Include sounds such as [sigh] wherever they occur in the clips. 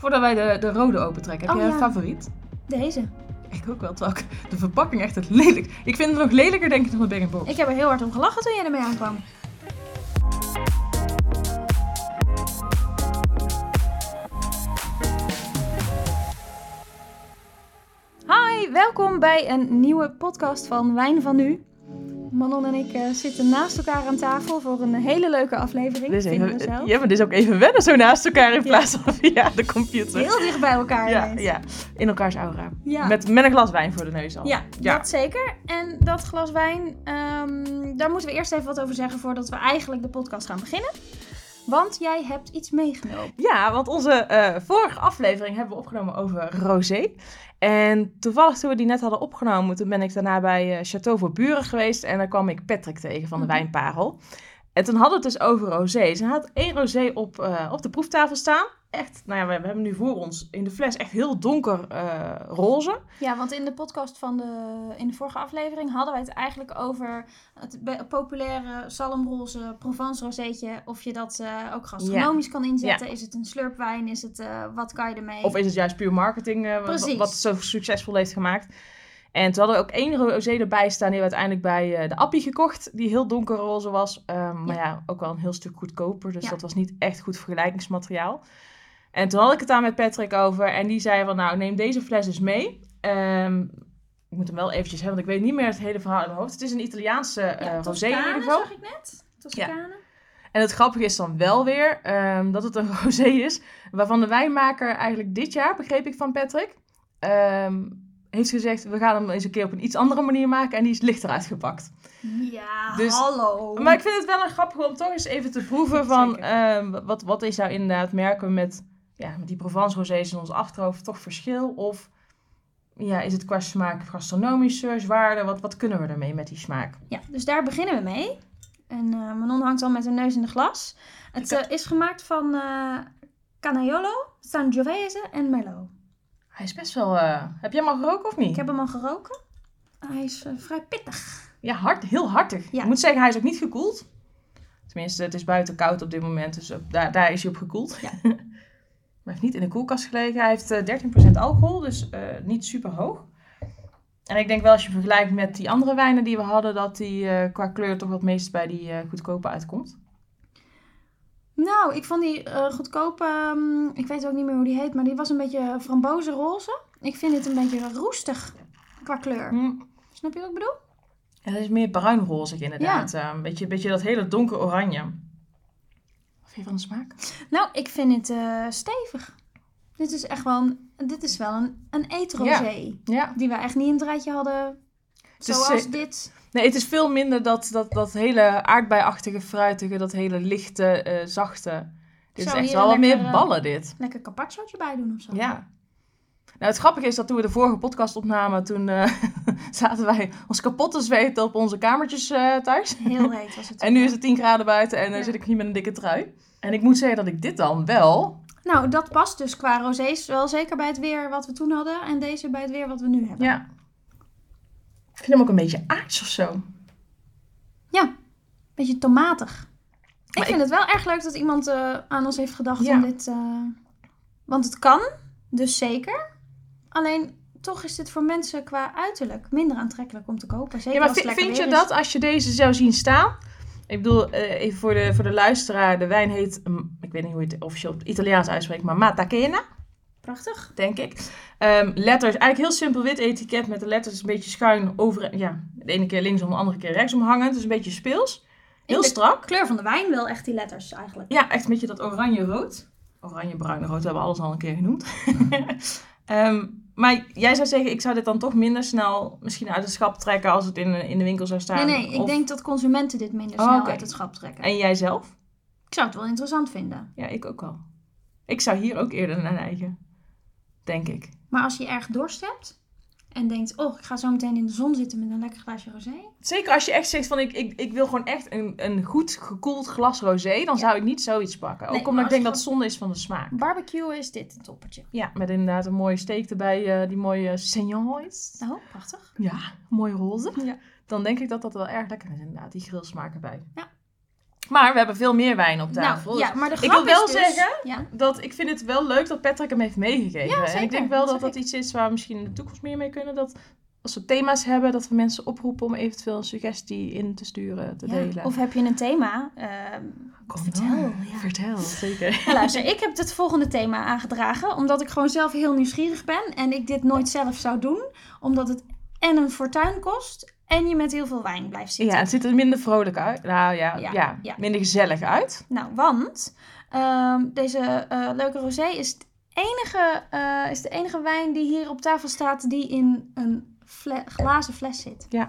Voordat wij de, de rode opentrekken, heb Oh, je een ja. favoriet? Deze. Ik ook wel, terwijl ik de verpakking echt het lelijk. Ik vind het nog lelijker denk ik dan de box. Ik heb er heel hard om gelachen toen jij ermee aankwam. Hi, welkom bij een nieuwe podcast van Wijn van Nu. Manon en ik eh, zitten naast elkaar aan tafel voor een hele leuke aflevering. We even, zelf. ja, maar dit is ook even wennen zo naast elkaar in Ja. plaats van [laughs] via de computer. Heel dicht bij elkaar ja, ineens. ja, in elkaars aura. Ja. Met, met een glas wijn voor de neus al. Ja, Ja. dat zeker. En dat glas wijn, ehm, daar moeten we eerst even wat over zeggen voordat we eigenlijk de podcast gaan beginnen. Want jij hebt iets meegenomen. Ja, want onze eh, vorige aflevering hebben we opgenomen over rosé. En toevallig toen we die net hadden opgenomen, toen ben ik daarna bij eh, Chateau voor Buren geweest. En daar kwam ik Patrick tegen van de Mhm. Wijnparel. En toen hadden we het dus over rosé. Ze had één rosé op, eh, op de proeftafel staan. Echt, nou ja, we, we hebben nu voor ons in de fles echt heel donker eh, roze. Ja, want in de podcast van de, in de vorige aflevering hadden wij het eigenlijk over het populaire salmroze Provence rozeetje. Of je dat eh, ook gastronomisch kan inzetten. Is het een slurpwijn? Is het, wat kan je ermee? Of is het juist puur marketing wat, zo succesvol heeft gemaakt? En toen hadden we ook één rosé erbij staan. Die we uiteindelijk bij eh, de Appie gekocht. Die heel donkerroze was. Ehm, Maar ja, ook wel een heel stuk goedkoper. Dus Ja. dat was niet echt goed vergelijkingsmateriaal. En toen had ik het daar met Patrick over. En die zei van, nou neem deze fles eens mee. Ehm, ik moet hem wel eventjes hebben, want ik weet niet meer het hele verhaal in mijn hoofd. Het is een Italiaanse eh ja, rosé in ieder geval. zag ik net. Toscane. En het grappige is dan wel weer ehm, dat het een [laughs] rosé is, waarvan de wijnmaker eigenlijk dit jaar, begreep ik van Patrick, heeft gezegd, we gaan hem eens een keer op een iets andere manier maken en die is lichter uitgepakt. Ja, Dus- hallo. Maar ik vind het wel een grappig om toch eens even te proeven van, ehm, wat, wat is nou inderdaad, merken we met, ja, met die Provence rosés in ons achterhoofd toch verschil? Of ja, is het qua smaak gastronomische zwaarder? Wat, wat kunnen we ermee met die smaak? Ja, dus daar beginnen we mee. En eh, Manon hangt al met haar neus in de glas. Het eh, is gemaakt van eh Canaiolo, Sangiovese en Merlot. Hij is best wel, eh, heb jij hem al geroken of niet? Ik heb hem al geroken. Hij is eh, vrij pittig. Ja, hard, heel hartig. Ja. Ik moet zeggen, hij is ook niet gekoeld. Tenminste, het is buiten koud op dit moment, dus daar, daar is hij op gekoeld. Ja. [laughs] maar hij heeft niet in de koelkast gelegen. Hij heeft eh, 13% alcohol, dus eh, niet super hoog. En ik denk wel als je vergelijkt met die andere wijnen die we hadden, dat die eh, qua kleur toch wat meest bij die eh, goedkope uitkomt. Nou, ik vond die eh, goedkope, ehm, ik weet ook niet meer hoe die heet, maar die was een beetje frambozenroze. Ik vind het een beetje roestig qua kleur. Hm. Snap je wat ik bedoel? Ja, dat is meer bruinrozig inderdaad. Eh, een beetje, beetje dat hele donker oranje. Wat vind je van de smaak? Nou, ik vind het eh, stevig. Dit is echt wel een, dit is wel een, een eetrosé. Ja. Die we echt niet in het rijtje hadden. Is, Zoals dit. Nee, het is veel minder dat, dat, dat hele aardbeiachtige, fruitige, dat hele lichte, eh, zachte. Dit is echt wel wat lekker, meer ballen, dit. Lekker carpacciootje bij doen of zo. Ja. Nou, het grappige is dat toen we de vorige podcast opnamen, toen eh, [laughs] zaten wij ons kapot te zweten op onze kamertjes eh, thuis. Heel heet was het. [laughs] En nu is het 10 graden buiten en dan Ja. zit ik hier met een dikke trui. En ik moet zeggen dat ik dit dan wel... Nou, dat past dus qua rosés wel zeker bij het weer wat we toen hadden. En deze bij het weer wat we nu hebben. Ja. Ik vind hem ook een beetje aards of zo. Beetje tomatig. Ik vind het wel erg leuk dat iemand eh, aan ons heeft gedacht Ja. om dit... eh, Want het kan, dus zeker. Alleen, toch is dit voor mensen qua uiterlijk minder aantrekkelijk om te kopen. Zeker Ja, maar vind, vind je is. dat als je deze zou zien staan? Ik bedoel, eh, even voor de, voor de luisteraar. De wijn heet, mm, ik weet niet hoe je het officieel op het Italiaans uitspreekt, maar Matacena, Prachtig. denk ik. Ehm, letters, eigenlijk heel simpel wit etiket met de letters een beetje schuin over, ja, de ene keer linksom, de andere keer rechtsom hangend. Dus een beetje speels. Heel strak. kleur van de wijn wel echt die letters eigenlijk. Ja, echt een beetje dat oranje-rood. Oranje-bruin-rood, we hebben alles al een keer genoemd. [laughs] Ehm, maar jij zou zeggen, ik zou dit dan toch minder snel misschien uit het schap trekken als het in, in de winkel zou staan. Nee, nee, ik denk dat consumenten dit minder Oh, snel uit het schap trekken. En jij zelf? Ik zou het wel interessant vinden. Ja, ik ook wel. Ik zou hier ook eerder naar neigen. Denk ik. Maar als je erg dorst hebt en denkt, oh, ik ga zo meteen in de zon zitten met een lekker glaasje rosé. Zeker als je echt zegt van ik, ik, ik wil gewoon echt een, een goed gekoeld glas rosé, dan Ja. zou ik niet zoiets pakken. Ook Nee, omdat ik denk dat het zonde is van de smaak. Barbecue is dit een toppertje. Ja, met inderdaad een mooie steek erbij, eh, die mooie seigneurs. Oh, prachtig. Ja, mooi roze. Ja. Dan denk ik dat dat wel erg lekker is inderdaad, die grillsmaak erbij. Ja. Maar we hebben veel meer wijn op Nou, tafel. ja, maar de Ik wil wel is dus- zeggen- Ja, dat ik vind het wel leuk dat Patrick hem heeft meegegeven. Ja, En ik denk wel dat dat iets is waar we misschien in de toekomst meer mee kunnen. Dat als we thema's hebben, dat we mensen oproepen om eventueel een suggestie in te sturen, te ja. delen. Of heb je een thema? Ehm, vertel, ja. Vertel, zeker. Nou, luister, ik heb het volgende thema aangedragen. Omdat ik gewoon zelf heel nieuwsgierig ben. En ik dit nooit zelf zou doen. Omdat het en een fortuin kost. En je met heel veel wijn blijft zitten. Ja, het ziet er minder vrolijk uit. Nou ja, Ja, ja, ja. minder gezellig uit. Nou, want ehm, deze eh, leuke rosé is, het enige, eh, is de enige wijn die hier op tafel staat die in een fle- glazen fles zit. Ja.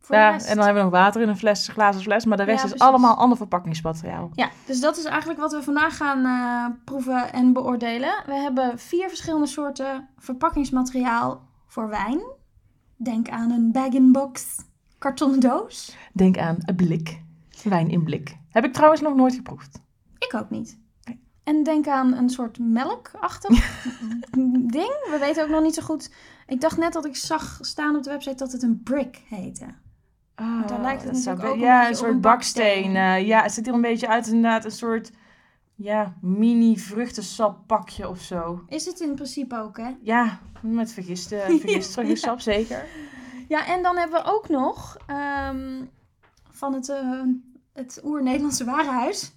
Voor Ja, en dan hebben we nog water in een fles, glazen fles. Maar de rest Ja, is allemaal ander verpakkingsmateriaal. Ja, dus dat is eigenlijk wat we vandaag gaan eh, proeven en beoordelen. We hebben vier verschillende soorten verpakkingsmateriaal voor wijn. Denk aan een bag-in-box kartonnen doos. Denk aan een blik. Wijn in blik. Heb ik trouwens nog nooit geproefd. Ik ook niet. Nee. En denk aan een soort melkachtig [laughs] ding. We weten ook nog niet zo goed. Ik dacht net dat ik zag staan op de website dat het een brick heette. Oh, Daar lijkt het dat natuurlijk ook Ja, een soort een baksteen. baksteen. ja, het ziet er een beetje uit inderdaad een soort ja, mini vruchtensappakje of zo. Is het in principe ook, hè? Ja, met vergiste, [laughs] vergist vruchtensap zeker. Ja, en dan hebben we ook nog ehm, van het, eh, het oer-Nederlandse warenhuis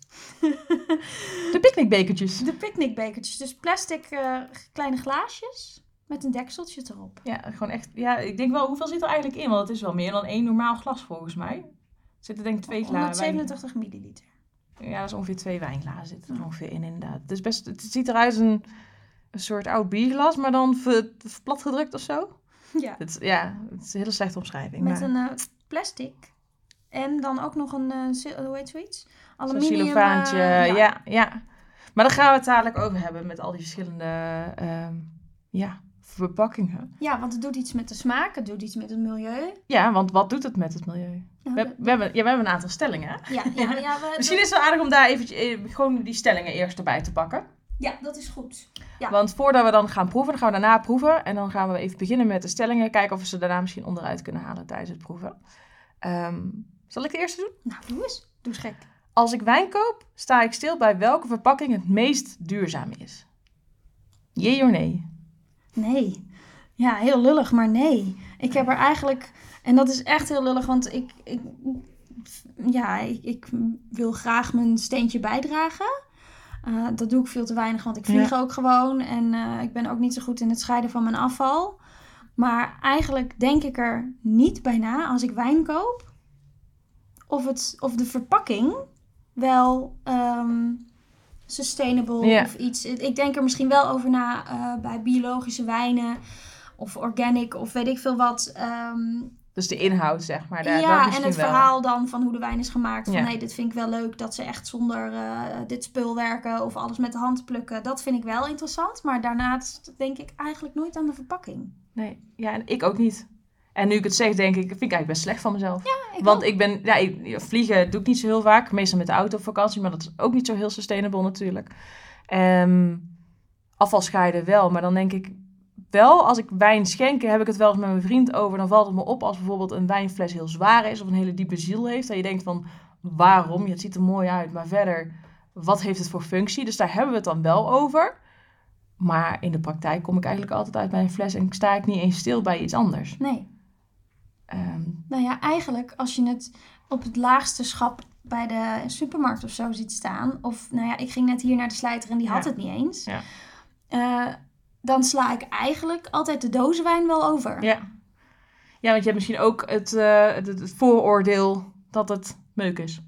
[laughs] De picknickbekertjes. de picknickbekertjes. Dus plastic eh, kleine glaasjes met een dekseltje erop. Ja, gewoon echt. Ja, ik denk wel, hoeveel zit er eigenlijk in? Want het is wel meer dan één normaal glas volgens mij. Er zitten denk ik twee glazen. 187 milliliter. Ja, dat is ongeveer twee wijnglazen zitten er ongeveer in inderdaad. Het, is best, het ziet eruit als een, een soort oud bierglas, maar dan ver, platgedrukt of zo. Ja. Het, ja, het is een hele slechte omschrijving. Met maar... een eh, plastic. En dan ook nog een, sil- hoe heet zoiets? Zo'n Aluminium. eh, ja. ja, Maar daar gaan we het dadelijk over hebben met al die verschillende ehm, ja, verpakkingen. Ja, want het doet iets met de smaak, het doet iets met het milieu. Ja, want wat doet het met het milieu? Nou, We, hebben, ja, we hebben een aantal stellingen. hè? ja, ja, ja, we- [laughs] Misschien is het wel aardig om daar eventjes, eh, gewoon die stellingen eerst erbij te pakken. ja, dat is goed. Ja. Want voordat we dan gaan proeven, dan gaan we daarna proeven. En dan gaan we even beginnen met de stellingen. Kijken of we ze daarna misschien onderuit kunnen halen tijdens het proeven. Ehm, zal ik de eerste doen? Nou, doe eens. Doe eens gek. Als ik wijn koop, sta ik stil bij welke verpakking het meest duurzaam is. Jee of nee? Nee. Ja, heel lullig, maar nee. Ik heb er eigenlijk... En dat is echt heel lullig, want ik... ik ja, ik, ik wil graag mijn steentje bijdragen. Eh, dat doe ik veel te weinig, want ik vlieg ook gewoon. En eh, ik ben ook niet zo goed in het scheiden van mijn afval. Maar eigenlijk denk ik er niet bij na als ik wijn koop. Of, het, of de verpakking wel ehm, sustainable Ja. of iets. Ik denk er misschien wel over na eh, bij biologische wijnen. Of organic of weet ik veel wat. Ehm, Dus de inhoud, zeg maar. Daar, dat ja, en het wel. verhaal dan van hoe de wijn is gemaakt. Van Ja. nee, dit vind ik wel leuk dat ze echt zonder eh, dit spul werken of alles met de hand plukken. Dat vind ik wel interessant. Maar daarnaast denk ik eigenlijk nooit aan de verpakking. Nee, ja, en ik ook niet. En nu ik het zeg, denk ik, vind ik eigenlijk best slecht van mezelf. Ik Want ook. ik ben, ja, ik, vliegen doe ik niet zo heel vaak. Meestal met de auto op vakantie, maar dat is ook niet zo heel sustainable natuurlijk. Ehm afval scheiden wel, maar dan denk ik wel, als ik wijn schenken, heb ik het wel eens met mijn vriend over. Dan valt het me op als bijvoorbeeld een wijnfles heel zwaar is of een hele diepe ziel heeft. Dat je denkt van, waarom? Ja, het ziet er mooi uit, maar verder, wat heeft het voor functie? Dus daar hebben we het dan wel over. Maar in de praktijk kom ik eigenlijk altijd uit bij een fles en sta ik niet eens stil bij iets anders. Nee. Ehm, Nou ja, eigenlijk als je het op het laagste schap bij de supermarkt of zo ziet staan. Of nou ja, ik ging net hier naar de slijter en die had het niet eens. Ja. Eh, dan sla ik eigenlijk altijd de dozenwijn wel over. Ja. Ja, want je hebt misschien ook het, eh, het, het vooroordeel dat het meuk is.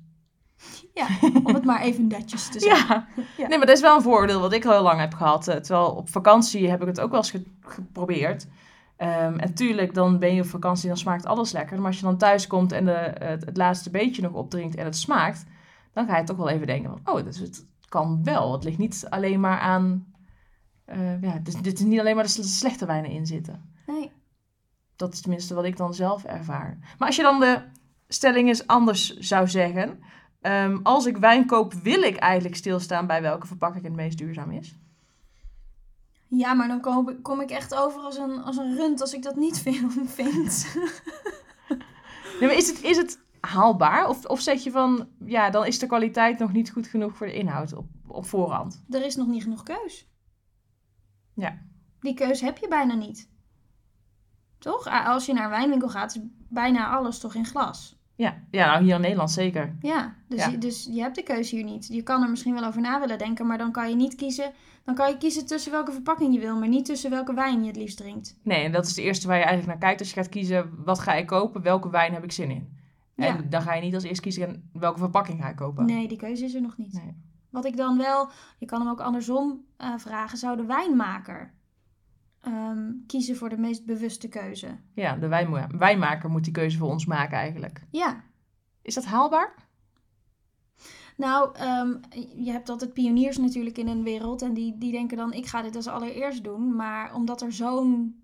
Ja, om het maar even netjes te [laughs] zeggen. Ja. Ja. Nee, maar dat is wel een vooroordeel wat ik al heel lang heb gehad. Eh, Terwijl op vakantie heb ik het ook wel eens ge- geprobeerd. Ehm, en tuurlijk, dan ben je op vakantie, dan smaakt alles lekker. Maar als je dan thuis komt en de, het, het laatste beetje nog opdrinkt en het smaakt, dan ga je toch wel even denken van, oh, dus het kan wel. Het ligt niet alleen maar aan, eh, ja, dus, dit is niet alleen maar de sle- slechte wijnen in zitten. Nee. Dat is tenminste wat ik dan zelf ervaar. Maar als je dan de stelling eens anders zou zeggen. ehm, als ik wijn koop, wil ik eigenlijk stilstaan bij welke verpakking het meest duurzaam is. Ja, maar dan kom, ik- kom ik echt over als een, als een rund als ik dat niet [laughs] veel vind. [laughs] Nee, maar is het, is het haalbaar? Of, of zeg je van, ja, dan is de kwaliteit nog niet goed genoeg voor de inhoud op, op voorhand? Er is nog niet genoeg keus. Ja. Die keus heb je bijna niet. Toch? Als je naar een wijnwinkel gaat, is bijna alles toch in glas. Ja, ja nou hier in Nederland zeker. Ja, dus, Je, dus je hebt de keuze hier niet. Je kan er misschien wel over na willen denken, maar dan kan je niet kiezen. Dan kan je kiezen tussen welke verpakking je wil, maar niet tussen welke wijn je het liefst drinkt. Nee, en dat is de eerste waar je eigenlijk naar kijkt als je gaat kiezen. Wat ga ik kopen? Welke wijn heb ik zin in? En dan ga je niet als eerst kiezen welke verpakking ga ik kopen. Nee, die keuze is er nog niet. Nee. Wat ik dan wel, je kan hem ook andersom uh, vragen, zou de wijnmaker Ehm, kiezen voor de meest bewuste keuze. Ja, de wijn, wijnmaker moet die keuze voor ons maken eigenlijk. Ja. Is dat haalbaar? Nou, ehm, je hebt altijd pioniers natuurlijk in een wereld. En die, die denken dan, ik ga dit als allereerst doen. Maar omdat er zo'n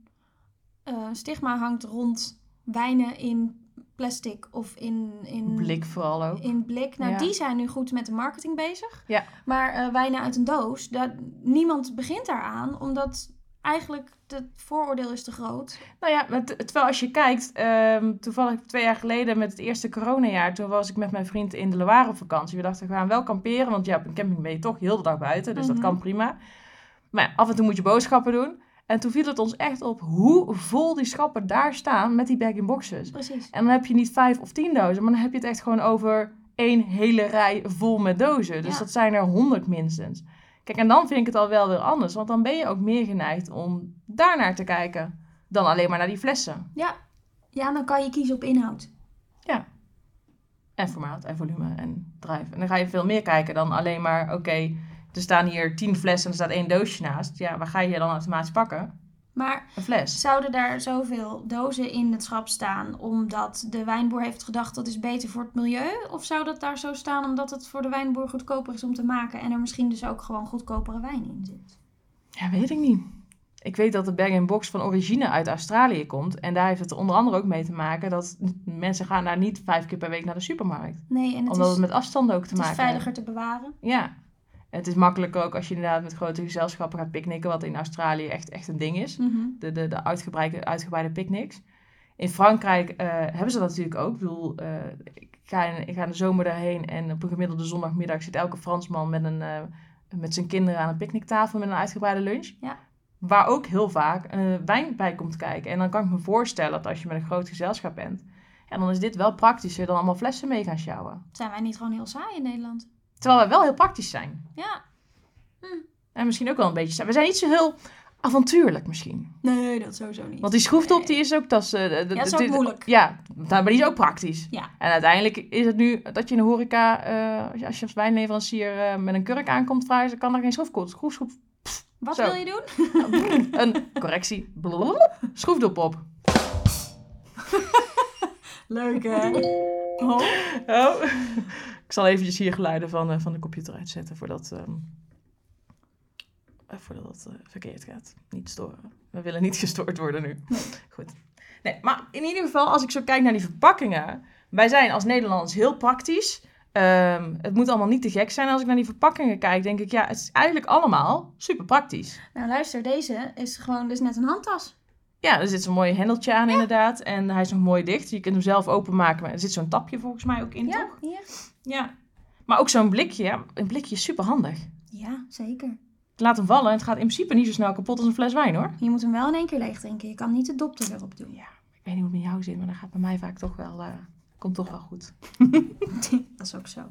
uh, stigma hangt rond wijnen in plastic of in... in blik vooral ook. In blik. Nou, die zijn nu goed met de marketing bezig. Ja. Maar uh, wijnen uit een doos, dat, niemand begint daaraan. Omdat eigenlijk het vooroordeel is te groot. Nou ja, terwijl als je kijkt, um, toevallig twee jaar geleden met het eerste coronajaar, toen was ik met mijn vriend in de Loire op vakantie. We dachten, we gaan wel kamperen, want ja, op een camping ben je toch heel de dag buiten, dus dat mhm. kan prima. Maar af en toe moet je boodschappen doen. En toen viel het ons echt op hoe vol die schappen daar staan met die bag-in-boxes. Precies. En dan heb je niet vijf of tien dozen, maar dan heb je het echt gewoon over één hele rij vol met dozen. Dus dat zijn er honderd minstens. Kijk, en dan vind ik het al wel weer anders. Want dan ben je ook meer geneigd om daarnaar te kijken. Dan alleen maar naar die flessen. Ja, ja dan kan je kiezen op inhoud. Ja. En formaat en volume en drive. En dan ga je veel meer kijken dan alleen maar... Oké, er staan hier tien flessen en er staat één doosje naast. Ja, waar ga je dan automatisch pakken? Maar een fles. zouden daar zoveel dozen in het schap staan omdat de wijnboer heeft gedacht dat is beter voor het milieu? Of zou dat daar zo staan omdat het voor de wijnboer goedkoper is om te maken en er misschien dus ook gewoon goedkopere wijn in zit? Ja, weet ik niet. Ik weet dat de bag-in-box van origine uit Australië komt. En daar heeft het onder andere ook mee te maken dat mensen gaan daar niet vijf keer per week naar de supermarkt. Nee, en het Omdat is, het met afstand ook te maken heeft. Het is veiliger te bewaren. Ja, het is makkelijker ook als je inderdaad met grote gezelschappen gaat picknicken, wat in Australië echt, echt een ding is. Mhm. De, de, de uitgebreide, uitgebreide picknicks. In Frankrijk uh, hebben ze dat natuurlijk ook. Ik bedoel, uh, ik, ga in, ik ga in de zomer daarheen en op een gemiddelde zondagmiddag zit elke Fransman met, een, uh, met zijn kinderen aan een picknicktafel met een uitgebreide lunch. Ja. Waar ook heel vaak wijn bij komt kijken. En dan kan ik me voorstellen dat als je met een groot gezelschap bent, en dan is dit wel praktischer dan allemaal flessen mee gaan sjouwen. Zijn wij niet gewoon heel saai in Nederland? Terwijl wij wel heel praktisch zijn. Ja. Hm. En misschien ook wel een beetje... We zijn niet zo heel avontuurlijk misschien. Nee, dat sowieso niet. Want die schroefdop, die is ook... Dat is, uh, ja, dat is ook moeilijk. Ja, maar die is ook praktisch. Ja. En uiteindelijk is het nu dat je in de horeca... Uh, als je als wijnleverancier uh, met een kurk aankomt vragen... kan er geen schroefkop... schroefschroef... Wat wil je doen? een correctie. Blablabla, schroefdop op. [laughs] Leuk, hè? [laughs] Oh. oh. Ik zal eventjes hier geluiden van, uh, van de computer uitzetten voordat, um, uh, voordat het uh, verkeerd gaat. Niet storen. We willen niet [laughs] gestoord worden nu. Nee. Goed. Nee, maar in ieder geval, als ik zo kijk naar die verpakkingen. Wij zijn als Nederlanders heel praktisch. Um, het moet allemaal niet te gek zijn. Als ik naar die verpakkingen kijk, denk ik, ja, het is eigenlijk allemaal super praktisch. Nou, luister, deze is gewoon dus net een handtas. Ja, er zit zo'n mooi hendeltje aan inderdaad. En hij is nog mooi dicht. Je kunt hem zelf openmaken. Maar er zit zo'n tapje volgens mij ook in, ja, toch? Ja, Ja. Maar ook zo'n blikje. Een blikje is super handig. Ja, zeker. Laat hem vallen. Het gaat in principe niet zo snel kapot als een fles wijn, hoor. Je moet hem wel in één keer leeg drinken. Je kan niet de dop er erop doen. Ja, ik weet niet hoe het met jou zit. Maar dat gaat bij mij vaak toch wel... Uh, komt toch wel goed. [laughs] dat is ook zo.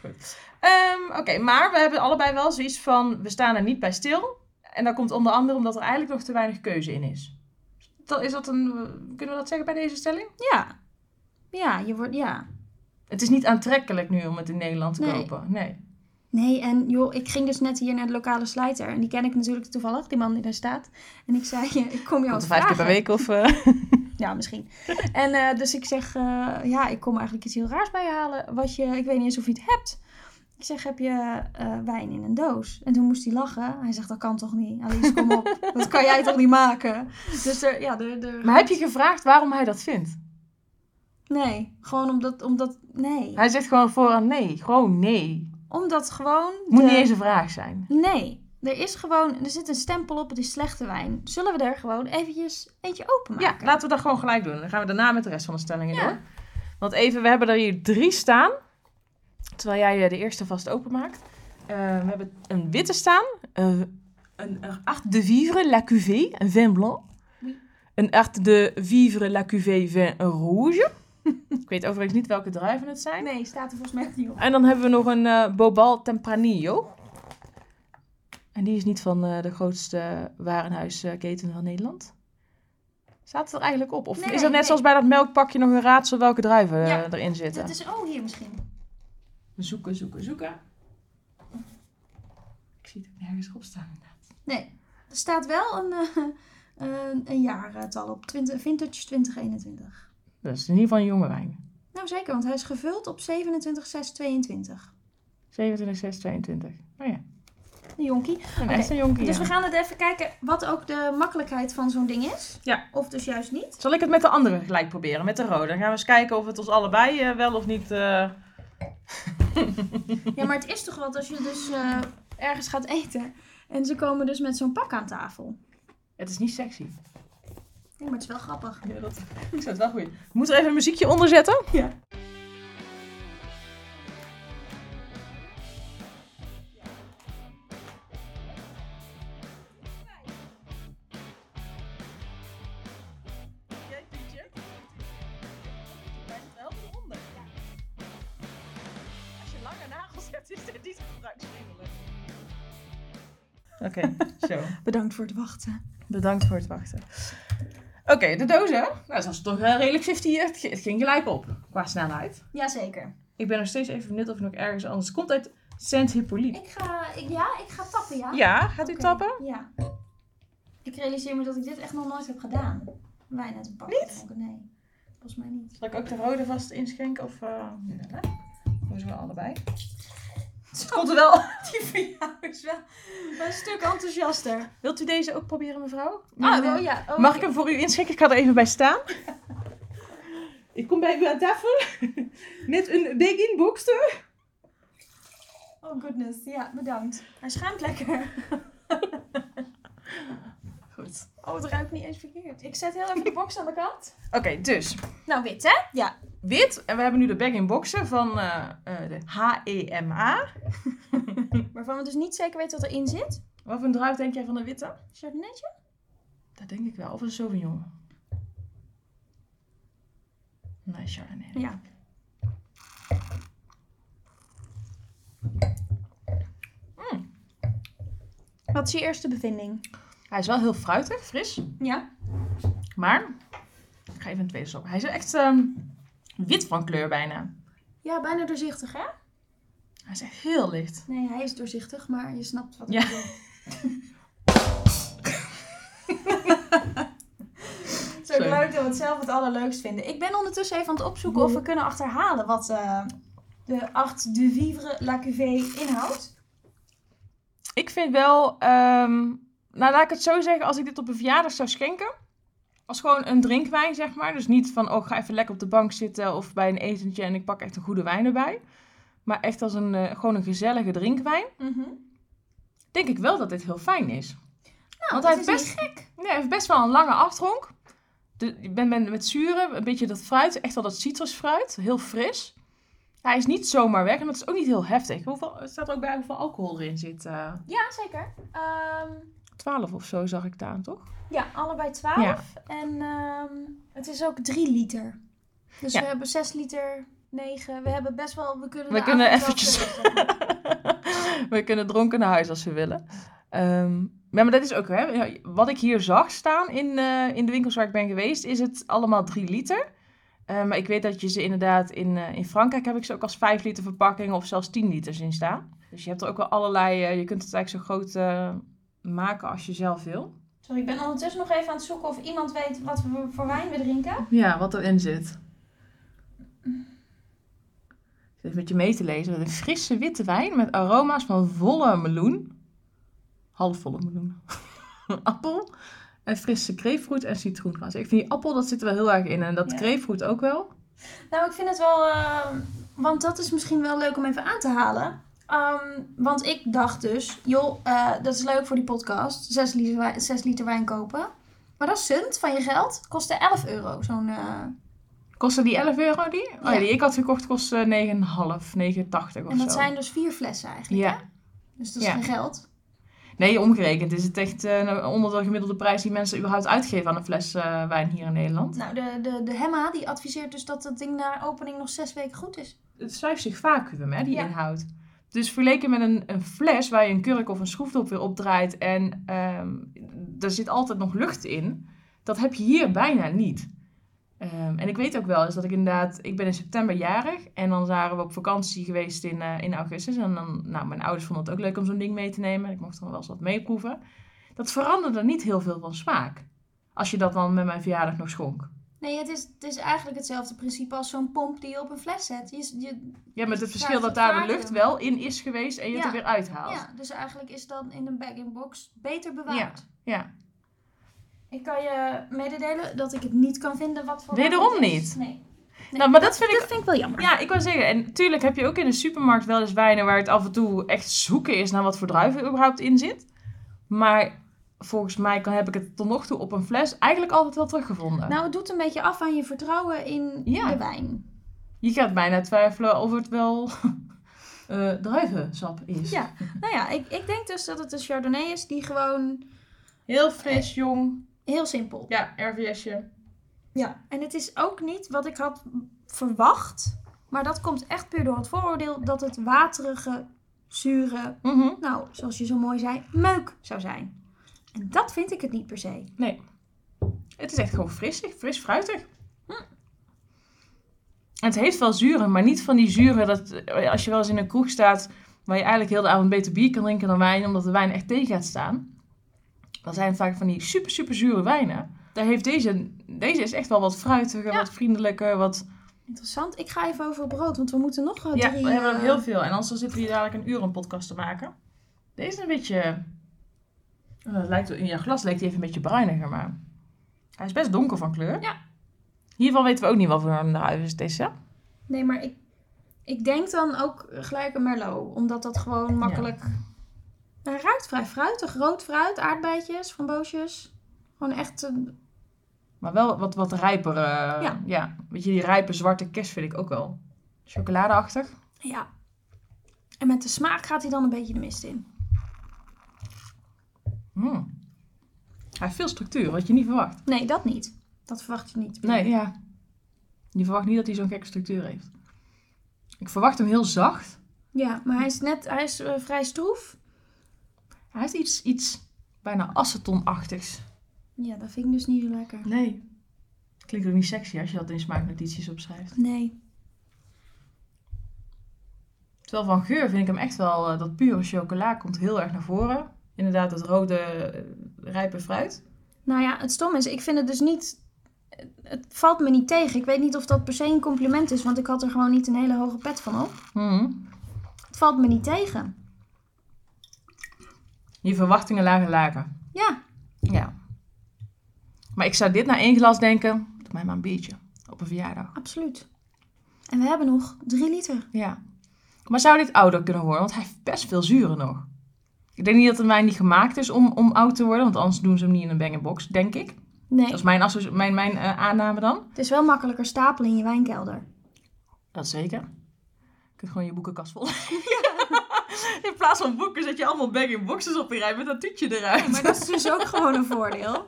Goed. Um, Oké, maar we hebben allebei wel zoiets van... We staan er niet bij stil. En dat komt onder andere omdat er eigenlijk nog te weinig keuze in is. Dat, is dat een, kunnen we dat zeggen bij deze stelling? Ja. Ja, je wordt, ja. Het is niet aantrekkelijk nu om het in Nederland te kopen. Nee. Nee, en joh, ik ging dus net hier naar de lokale slijter. En die ken ik natuurlijk toevallig, die man die daar staat. En ik zei, [laughs] ik kom jou vijf keer per week of... Uh... [laughs] ja, misschien. En uh, dus ik zeg, uh, ja, ik kom eigenlijk iets heel raars bij je halen. Wat je, ik weet niet eens of je het hebt. Ik zeg, heb je uh, wijn in een doos? En toen moest hij lachen. Hij zegt, dat kan toch niet? Alice, kom op. [laughs] dat kan jij toch niet maken? Dus er, ja, er, er... Maar heb je gevraagd waarom hij dat vindt? Nee, gewoon omdat, omdat, nee. Hij zegt gewoon vooraan nee, gewoon nee. Omdat gewoon... Moet niet eens een vraag zijn. Nee, er is gewoon, er zit een stempel op, het is slechte wijn. Zullen we er gewoon eventjes eentje openmaken? Ja, laten we dat gewoon gelijk doen. Dan gaan we daarna met de rest van de stellingen ja. door. Want even, we hebben er hier drie staan. Terwijl jij eh, de eerste vast openmaakt. Uh, we hebben een witte staan. Uh, een Art de Vivre La Cuvée, een vin blanc. Een Art de Vivre La Cuvée vin rouge. Ik weet overigens niet welke druiven het zijn. Nee, staat er volgens mij niet op. En dan hebben we nog een uh, Bobal Tempranillo. En die is niet van uh, de grootste warenhuisketen van Nederland. Staat het er eigenlijk op? Of Nee, is dat net nee. zoals bij dat melkpakje nog een raadsel welke druiven eh, erin zitten? Dat is, oh, hier misschien. Zoeken, zoeken, zoeken. Ik zie het nergens op staan. Nee, er staat wel een, eh, een, een jaartal op. 20, vintage 2021. Dat is in ieder geval een jonge wijn. Nou zeker, want hij is gevuld op 27 6 22. 27, 6, 22. Oh ja, Een jonkie. een Oké, echt een jonkie. Dus ja. we gaan het even kijken wat ook de makkelijkheid van zo'n ding is. Ja. Of dus juist niet. Zal ik het met de andere gelijk proberen, met de rode? Dan gaan we eens kijken of het ons allebei eh, wel of niet... eh, [laughs] Ja, maar het is toch wat als je dus eh, ergens gaat eten. En ze komen dus met zo'n pak aan tafel. Het is niet sexy. Ja, maar het is wel grappig. Ja, dat... [laughs] Ik zou het wel goed. Moet er even een muziekje onder zetten? Ja. Oké, zo. [laughs] Bedankt voor het wachten. Bedankt voor het wachten. Oké, de dozen. Nou, dat was toch eh, redelijk 50. Het ging- het ging gelijk op qua snelheid. Jazeker. Ik ben nog steeds even benieuwd of er nog ergens anders het komt uit Saint Hippolyte. Ik ga, ik, ja, ik ga tappen, ja? Ja, gaat u tappen? Ja. Ik realiseer me dat ik dit echt nog nooit heb gedaan. Wijn uit een pak. Niet? Nee, volgens mij niet. Zal ik ook de rode vast inschenken? Of, uh, ja, doen ze wel allebei. Het komt er wel. [laughs] Die van jou is wel een stuk enthousiaster. Wilt u deze ook proberen, mevrouw? Ah, wel ja. Oh, Mag ik hem voor u inschenken? Ik ga er even bij staan. [laughs] ik kom bij u aan tafel [laughs] met een bag-in boxer. Oh goodness, ja, bedankt. Hij schuimt lekker. Oh, het ruikt niet eens verkeerd. Ik zet heel even de box aan de kant. Oké, dus Nou, wit hè? Ja. wit. En we hebben nu de bag-in boxen van eh, eh, de HEMA. [laughs] Waarvan we dus niet zeker weten wat erin zit. Wat voor een druif denk jij van de witte? Chardonnaytje? Dat denk ik wel. Of een Sauvignon. Nee, Chardonnay. Ja. Wat is je eerste bevinding? Hij is wel heel fruitig, fris. Ja. Maar, ik ga even een tweede slok. Hij is echt ehm, wit van kleur bijna. Ja, bijna doorzichtig hè? Hij is echt heel licht. Nee, hij is doorzichtig, maar je snapt wat ik Ja. bedoel. [laughs] Zo leuk dat we het zelf het allerleukst vinden. Ik ben ondertussen even aan het opzoeken of we kunnen achterhalen wat eh, de Art de Vivre La Cuvée inhoudt. Ik vind wel, ehm, nou laat ik het zo zeggen, als ik dit op een verjaardag zou schenken, als gewoon een drinkwijn zeg maar, dus niet van, oh ik ga even lekker op de bank zitten of bij een etentje en ik pak echt een goede wijn erbij, maar echt als een, eh, gewoon een gezellige drinkwijn, denk ik wel dat dit heel fijn is. Nou, Want dat hij heeft niet best- gek. Ja, hij heeft best wel een lange aftronk. De, je bent met, met zuren, een beetje dat fruit, echt wel dat citrusfruit, heel fris. Hij is niet zomaar weg en het is ook niet heel heftig. Hoeveel, het staat er ook bij hoeveel alcohol erin zit. eh Ja, zeker. Ehm, 12 of zo zag ik daar, toch? ja, allebei 12. Ja. En ehm, het is ook 3 liter. Dus Ja. we hebben 6 liter, 9. We hebben best wel... We kunnen, We kunnen eventjes-. [laughs] We kunnen dronken naar huis als we willen. Ehm, ja, maar dat is ook, hè. Wat ik hier zag staan in, eh, in de winkels waar ik ben geweest, is het allemaal 3 liter. Eh, maar ik weet dat je ze inderdaad in, eh, in Frankrijk heb ik ze ook als 5 liter verpakkingen of zelfs 10 liters in staan. Dus je hebt er ook wel allerlei, eh, je kunt het eigenlijk zo groot eh, maken als je zelf wil. Sorry, ik ben ondertussen nog even aan het zoeken of iemand weet wat we voor wijn we drinken. Ja, wat erin zit. Ik zit met je mee te lezen. Een frisse witte wijn met aroma's van volle meloen. Halfvolle meloen. [laughs] appel. En frisse grapefruit en citroengras. Ik vind die appel, dat zit er wel heel erg in. En dat Ja. grapefruit ook wel. Nou, ik vind het wel... eh, want dat is misschien wel leuk om even aan te halen. Ehm, want ik dacht dus... Joh, eh, dat is leuk voor die podcast. 6 liter, wijn, 6 liter wijn kopen. Maar dat is sunt van je geld. Kostte 11 euro, zo'n eh, Kostte die 11 euro die? Oh, Ja. die ik had gekocht kostte 9,5, 9,80 of En dat zo. zijn dus vier flessen eigenlijk. Ja. hè? Dus dat is Ja. geen geld. Nee, omgerekend is het echt eh, onder de gemiddelde prijs die mensen überhaupt uitgeven aan een fles wijn hier in Nederland. Nou, de, de, de Hemma die adviseert dus dat dat ding na opening nog zes weken goed is. Het is 50 vacuüm, hè, die Ja. inhoud. Dus vergeleken met een, een fles waar je een kurk of een schroefdop weer opdraait en ehm er zit altijd nog lucht in, dat heb je hier bijna niet. Ehm, en ik weet ook wel eens dat ik inderdaad, ik ben in september jarig en dan waren we op vakantie geweest in, eh, in augustus. En dan, nou, mijn ouders vonden het ook leuk om zo'n ding mee te nemen. Ik mocht er wel eens wat meeproeven. Dat veranderde niet heel veel van smaak. Als je dat dan met mijn verjaardag nog schonk. Nee, het is, het is eigenlijk hetzelfde principe als zo'n pomp die je op een fles zet. Je, je, Ja, met het Ja, verschil dat daar de lucht wel in is geweest en je het Ja. er weer uithaalt. ja, dus eigenlijk is dan in een bag-in-box beter bewaard. ja. Ik kan je mededelen dat ik het niet kan vinden wat voor Wederom wijn het is. niet? Nee. Nee, Nou, maar dat vind ik dat vind ik wel jammer. Ja, ik wou zeggen, en natuurlijk heb je ook in de supermarkt wel eens wijnen waar het af en toe echt zoeken is naar wat voor druiven er überhaupt in zit. Maar volgens mij kan, heb ik het tot nog toe op een fles eigenlijk altijd wel teruggevonden. Nou, het doet een beetje af aan je vertrouwen in Ja. de wijn. je gaat bijna twijfelen of het wel [laughs] eh druivensap is. Ja. Nou ja, ik, ik denk dus dat het een Chardonnay is die gewoon Heel fris, jong. heel simpel. Ja, RVS'je. Ja. En het is ook niet wat ik had verwacht. Maar dat komt echt puur door het vooroordeel dat het waterige, zure, Mhm. nou, zoals je zo mooi zei, meuk zou zijn. En dat vind ik het niet per se. Nee. Het is echt gewoon frissig, fris fruitig. Het heeft wel zuren, maar niet van die zuren dat als je wel eens in een kroeg staat waar je eigenlijk heel de avond beter bier kan drinken dan wijn, omdat de wijn echt tegen gaat staan. Dan zijn het vaak van die super, super zure wijnen. Daar heeft deze, deze is echt wel wat fruitiger, Ja. wat vriendelijker, wat... Interessant. Ik ga even over brood, want we moeten nog eh, Ja, drie... we hebben er eh, heel veel. En anders zitten we hier dadelijk een uur een podcast te maken. Deze is een beetje... het lijkt, in jouw glas lijkt hij even een beetje bruiniger, maar... Hij is best donker van kleur. Ja. Hiervan weten we ook niet wat voor een is deze. Nee, maar ik, ik denk dan ook gelijk een Merlot. Omdat dat gewoon makkelijk... Hij ruikt vrij fruitig. Rood fruit, aardbeidjes, framboosjes. Gewoon echt... Maar wel wat, wat rijper. Ja. ja. Weet je, die rijpe zwarte kerst vind ik ook wel. Chocoladeachtig. ja. En met de smaak gaat hij dan een beetje de mist in. Mm. Hij heeft veel structuur, wat je niet verwacht. Nee, dat niet. Dat verwacht je niet. Nee, ja. Je verwacht niet dat hij zo'n gekke structuur heeft. Ik verwacht hem heel zacht. Ja, maar hij is net... Hij is eh, vrij stroef. Hij heeft iets, iets bijna acetonachtigs. Ja, dat vind ik dus niet zo lekker. Nee. Klinkt ook niet sexy als je dat in smaaknotities opschrijft. Nee. Terwijl van geur vind ik hem echt wel, eh, dat pure chocola komt heel erg naar voren. Inderdaad, het rode, eh, rijpe fruit. Nou ja, het stom is, ik vind het dus niet... Het valt me niet tegen. Ik weet niet of dat per se een compliment is, want ik had er gewoon niet een hele hoge pet van op. Mhm. Het valt me niet tegen. Je verwachtingen lagen lager. Ja, Ja. Maar ik zou dit na één glas denken, doe mij maar een biertje. Op een verjaardag. absoluut. En we hebben nog drie liter. Ja. Maar zou dit ouder kunnen worden? Want hij heeft best veel zuren nog. Ik denk niet dat een wijn niet gemaakt is om, om oud te worden. Want anders doen ze hem niet in een bang-box, denk ik. Nee, Dat is mijn, mijn, mijn eh, aanname dan. het is wel makkelijker stapelen in je wijnkelder. Dat zeker. Je kunt gewoon je boekenkast vol. [laughs] In plaats van boeken zet je allemaal bag-in-boxes op je rij met dat toetje eruit. Maar dat is dus ook gewoon een voordeel.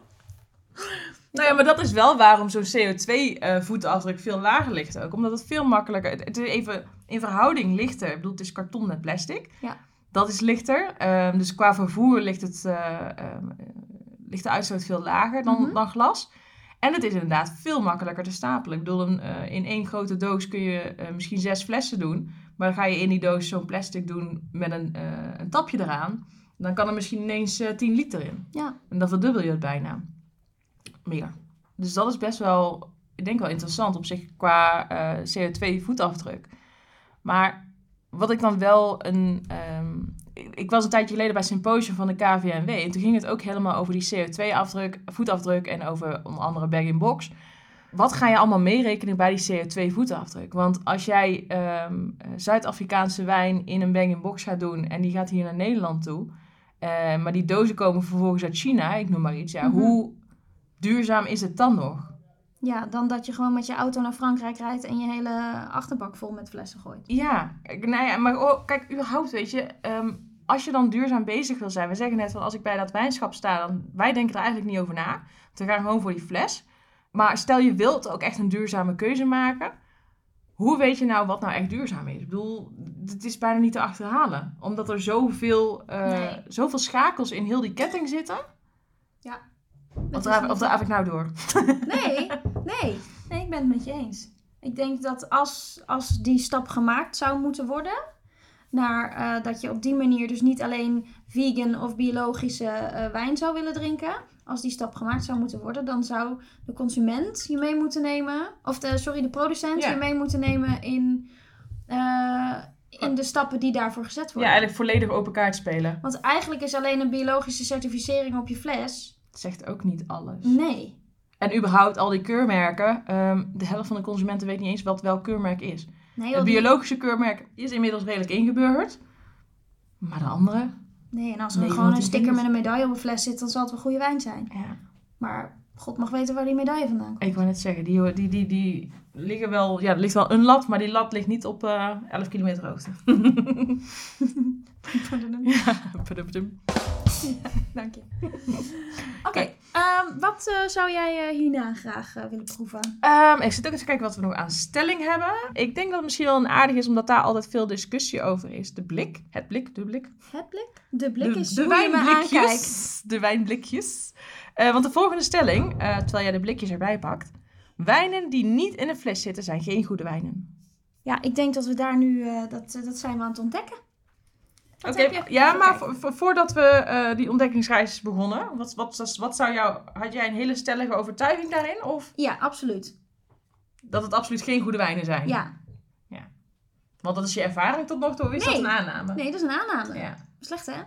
Nou ja, maar dat is wel waarom zo'n CO2-voetafdruk veel lager ligt ook. Omdat het veel makkelijker... Het, het is even in verhouding lichter. Ik bedoel, het is karton met plastic. Ja. Dat is lichter. Ehm, dus qua vervoer ligt, het, eh, ehm, eh, ligt de uitstoot veel lager dan, Mhm. dan glas. En het is inderdaad veel makkelijker te stapelen. Ik bedoel, een, eh, in één grote doos kun je eh, misschien zes flessen doen. Maar dan ga je in die doos zo'n plastic doen met een, een tapje eraan. Dan kan er misschien ineens eh 10 liter in. Ja. En dan verdubbel je het bijna. Meer. Dus dat is best wel, ik denk wel interessant op zich qua eh, CO2-voetafdruk. Maar wat ik dan wel een. ehm, ik, was een tijdje geleden bij symposium van de KVNW. En toen ging het ook helemaal over die CO2-afdruk, voetafdruk en over onder andere bag-in-box. Wat ga je allemaal meerekenen bij die CO2-voetafdruk? Want als jij ehm, Zuid-Afrikaanse wijn in een bag-in-box gaat doen en die gaat hier naar Nederland toe. eh, maar die dozen komen vervolgens uit China, ik noem maar iets. Ja, Mhm. Hoe duurzaam is het dan nog? Ja, dan dat je gewoon met je auto naar Frankrijk rijdt en je hele achterbak vol met flessen gooit. Ja, ik- nou ja, maar oh, kijk, überhaupt, weet je, ehm, als je dan duurzaam bezig wil zijn, we zeggen net van als ik bij dat wijnschap sta, dan wij denken er eigenlijk niet over na. We gaan gewoon voor die fles. Maar stel je wilt ook echt een duurzame keuze maken, hoe weet je nou wat nou echt duurzaam is? Ik bedoel, het is bijna niet te achterhalen, omdat er zoveel, Nee. zoveel schakels in heel die ketting zitten. Of Het is draaf, of draaf ik nou door? Nee, [laughs] nee. Nee, ik ben het met je eens. Ik denk dat als, als die stap gemaakt zou moeten worden, naar eh, dat je op die manier dus niet alleen vegan of biologische eh, wijn zou willen drinken, als die stap gemaakt zou moeten worden, dan zou de consument je mee moeten nemen, of de, sorry, de producent Ja. je mee moeten nemen in, eh, in de stappen die daarvoor gezet Ja, worden. eigenlijk volledig open kaart spelen. Want eigenlijk is alleen een biologische certificering op je fles. Dat zegt ook niet alles. Nee. En überhaupt al die keurmerken, ehm, de helft van de consumenten weet niet eens wat welk keurmerk is. Nee, Het biologische keurmerk is inmiddels redelijk ingeburgerd. Maar de andere, nee, en als er Nee, gewoon een sticker met een medaille op een fles zit, dan zal het wel goede wijn zijn. ja, Maar God mag weten waar die medaille vandaan komt. ik wou net zeggen, die, die, die, die liggen wel, ja, er ligt wel een lat, maar die lat ligt niet op eh 11 kilometer hoogte. [laughs] [laughs] ja, [laughs] Dank je. [laughs] Oké, ehm, wat eh, zou jij eh, hierna graag eh, willen proeven? Ehm, ik zit ook eens te kijken wat we nog aan stelling hebben. Ik denk dat het misschien wel een aardig is, omdat daar altijd veel discussie over is. De blik, het blik, de blik. Het blik? De blik de, is de aankijkt. wijnblikjes. De wijnblikjes. Want de volgende stelling, terwijl jij de blikjes erbij pakt. Wijnen die niet in een fles zitten, zijn geen goede wijnen. Ja, ik denk dat we daar nu, dat, dat zijn we aan het ontdekken. Oké, ja, maar vo- voordat we eh, die ontdekkingsreis begonnen, wat, wat, wat zou jou, had jij een hele stellige overtuiging daarin? Of Ja, absoluut. dat het absoluut geen goede wijnen zijn? Ja. Want dat is je ervaring tot nog toe, of is dat een aanname? Nee, dat is een aanname. Ja. Slecht, hè?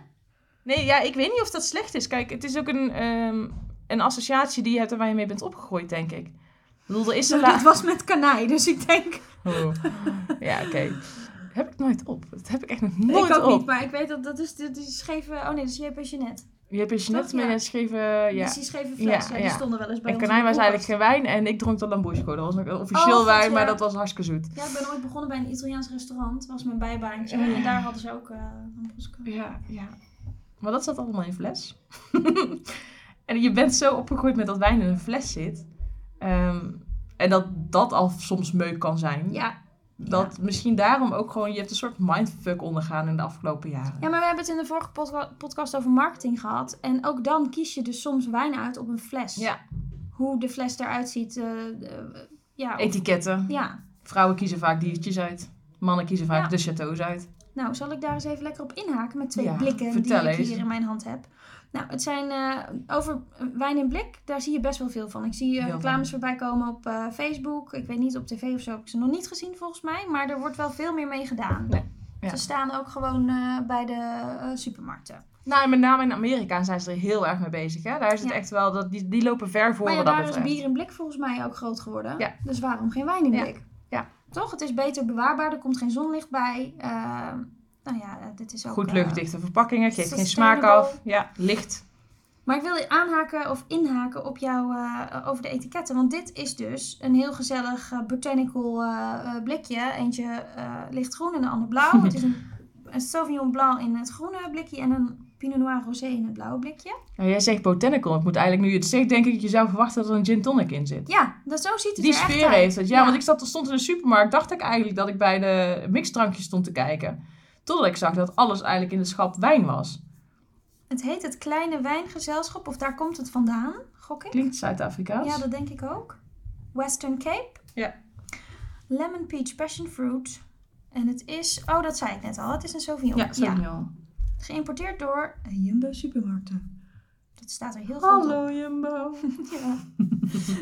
Nee, ja, ik weet niet of dat slecht is. Kijk, het is ook een, ehm, een associatie die je hebt en waar je mee bent opgegroeid, denk ik. Ik bedoel, er is [laughs] een Nou, la- dit was met kanai, dus ik denk... Oh. Ja, oké. Heb ik nooit op. Dat heb ik echt nog nooit ik ook op. niet, maar ik weet dat dat is die, die scheve... Oh nee, dat is J.P. Jeanette. Je hebt je net Toch? mee Ja. Dus die scheve fles, Ja, ja, die stonden wel eens bij En ons de was eigenlijk geen wijn en ik dronk de Lambrusco. Dat was nog een officieel Oh, God, wijn, maar dat was hartstikke zoet. Ja, ik ben ooit begonnen bij een Italiaans restaurant. was mijn bijbaantje. En daar hadden ze ook... eh Lambrusco. Ja, ja. Maar dat zat allemaal in fles. [laughs] en je bent zo opgegroeid met dat wijn in een fles zit. Ehm, en dat dat al soms meuk kan zijn. Ja. Dat misschien daarom ook gewoon, je hebt een soort mindfuck ondergaan in de afgelopen jaren. ja, maar we hebben het in de vorige podca- podcast over marketing gehad. En ook dan kies je dus soms wijn uit op een fles. Ja. Hoe de fles eruit ziet. eh, de- ja, of- Etiketten. ja. Vrouwen kiezen vaak diertjes uit. Mannen kiezen vaak Ja. de chateaus uit. Nou, zal ik daar eens even lekker op inhaken met twee Ja, blikken die ik hier in mijn hand heb. Nou, het zijn eh, over wijn in blik, daar zie je best wel veel van. Ik zie eh, reclames voorbij komen op eh, Facebook. Ik weet niet, op tv of zo heb ik ze nog niet gezien volgens mij. Maar er wordt wel veel meer mee gedaan. Nee, ja. Ze staan ook gewoon bij de supermarkten. Nou, en met name in Amerika zijn ze er heel erg mee bezig. Hè? Daar is het Ja. echt wel, dat, die, die lopen ver voor maar ja, wat dat daar is bier in blik volgens mij ook groot geworden. Ja. Dus waarom geen wijn in blik? Ja. Toch? Het is beter bewaarbaar, er komt geen zonlicht bij. Nou ja, eh, dit is ook... Goed eh, luchtdichte verpakkingen, geeft geen smaak af. Ja, licht. Maar ik wil aanhaken of inhaken op jou eh, over de etiketten. Want dit is dus een heel gezellig botanical blikje. Eentje lichtgroen en de ander blauw. [laughs] het is een, een Sauvignon Blanc in het groene blikje en een Pinot Noir Rosé in het blauwe blikje. Nou, jij zegt botanical. Ik moet eigenlijk nu je het zegt, denk ik dat je zou verwachten dat er een gin tonic in zit. Ja, dat, zo ziet het Die er echt sfeer uit. heeft het. Ja, want ik zat, stond in de supermarkt, dacht ik eigenlijk dat ik bij de mixdrankjes stond te kijken. Totdat ik zag dat alles eigenlijk in de schap wijn was. Het heet het Kleine Wijngezelschap, of daar komt het vandaan, gok ik. Klinkt Zuid-Afrikaans. Ja, dat denk ik ook. Western Cape. Ja. Lemon Peach Passion Fruit. En het is, oh dat zei ik net al, het is een Sauvignon. Ja, Sauvignon. Geïmporteerd door Jumbo Supermarkten. Dat staat er heel goed op. Hallo Jumbo. [laughs] Ja.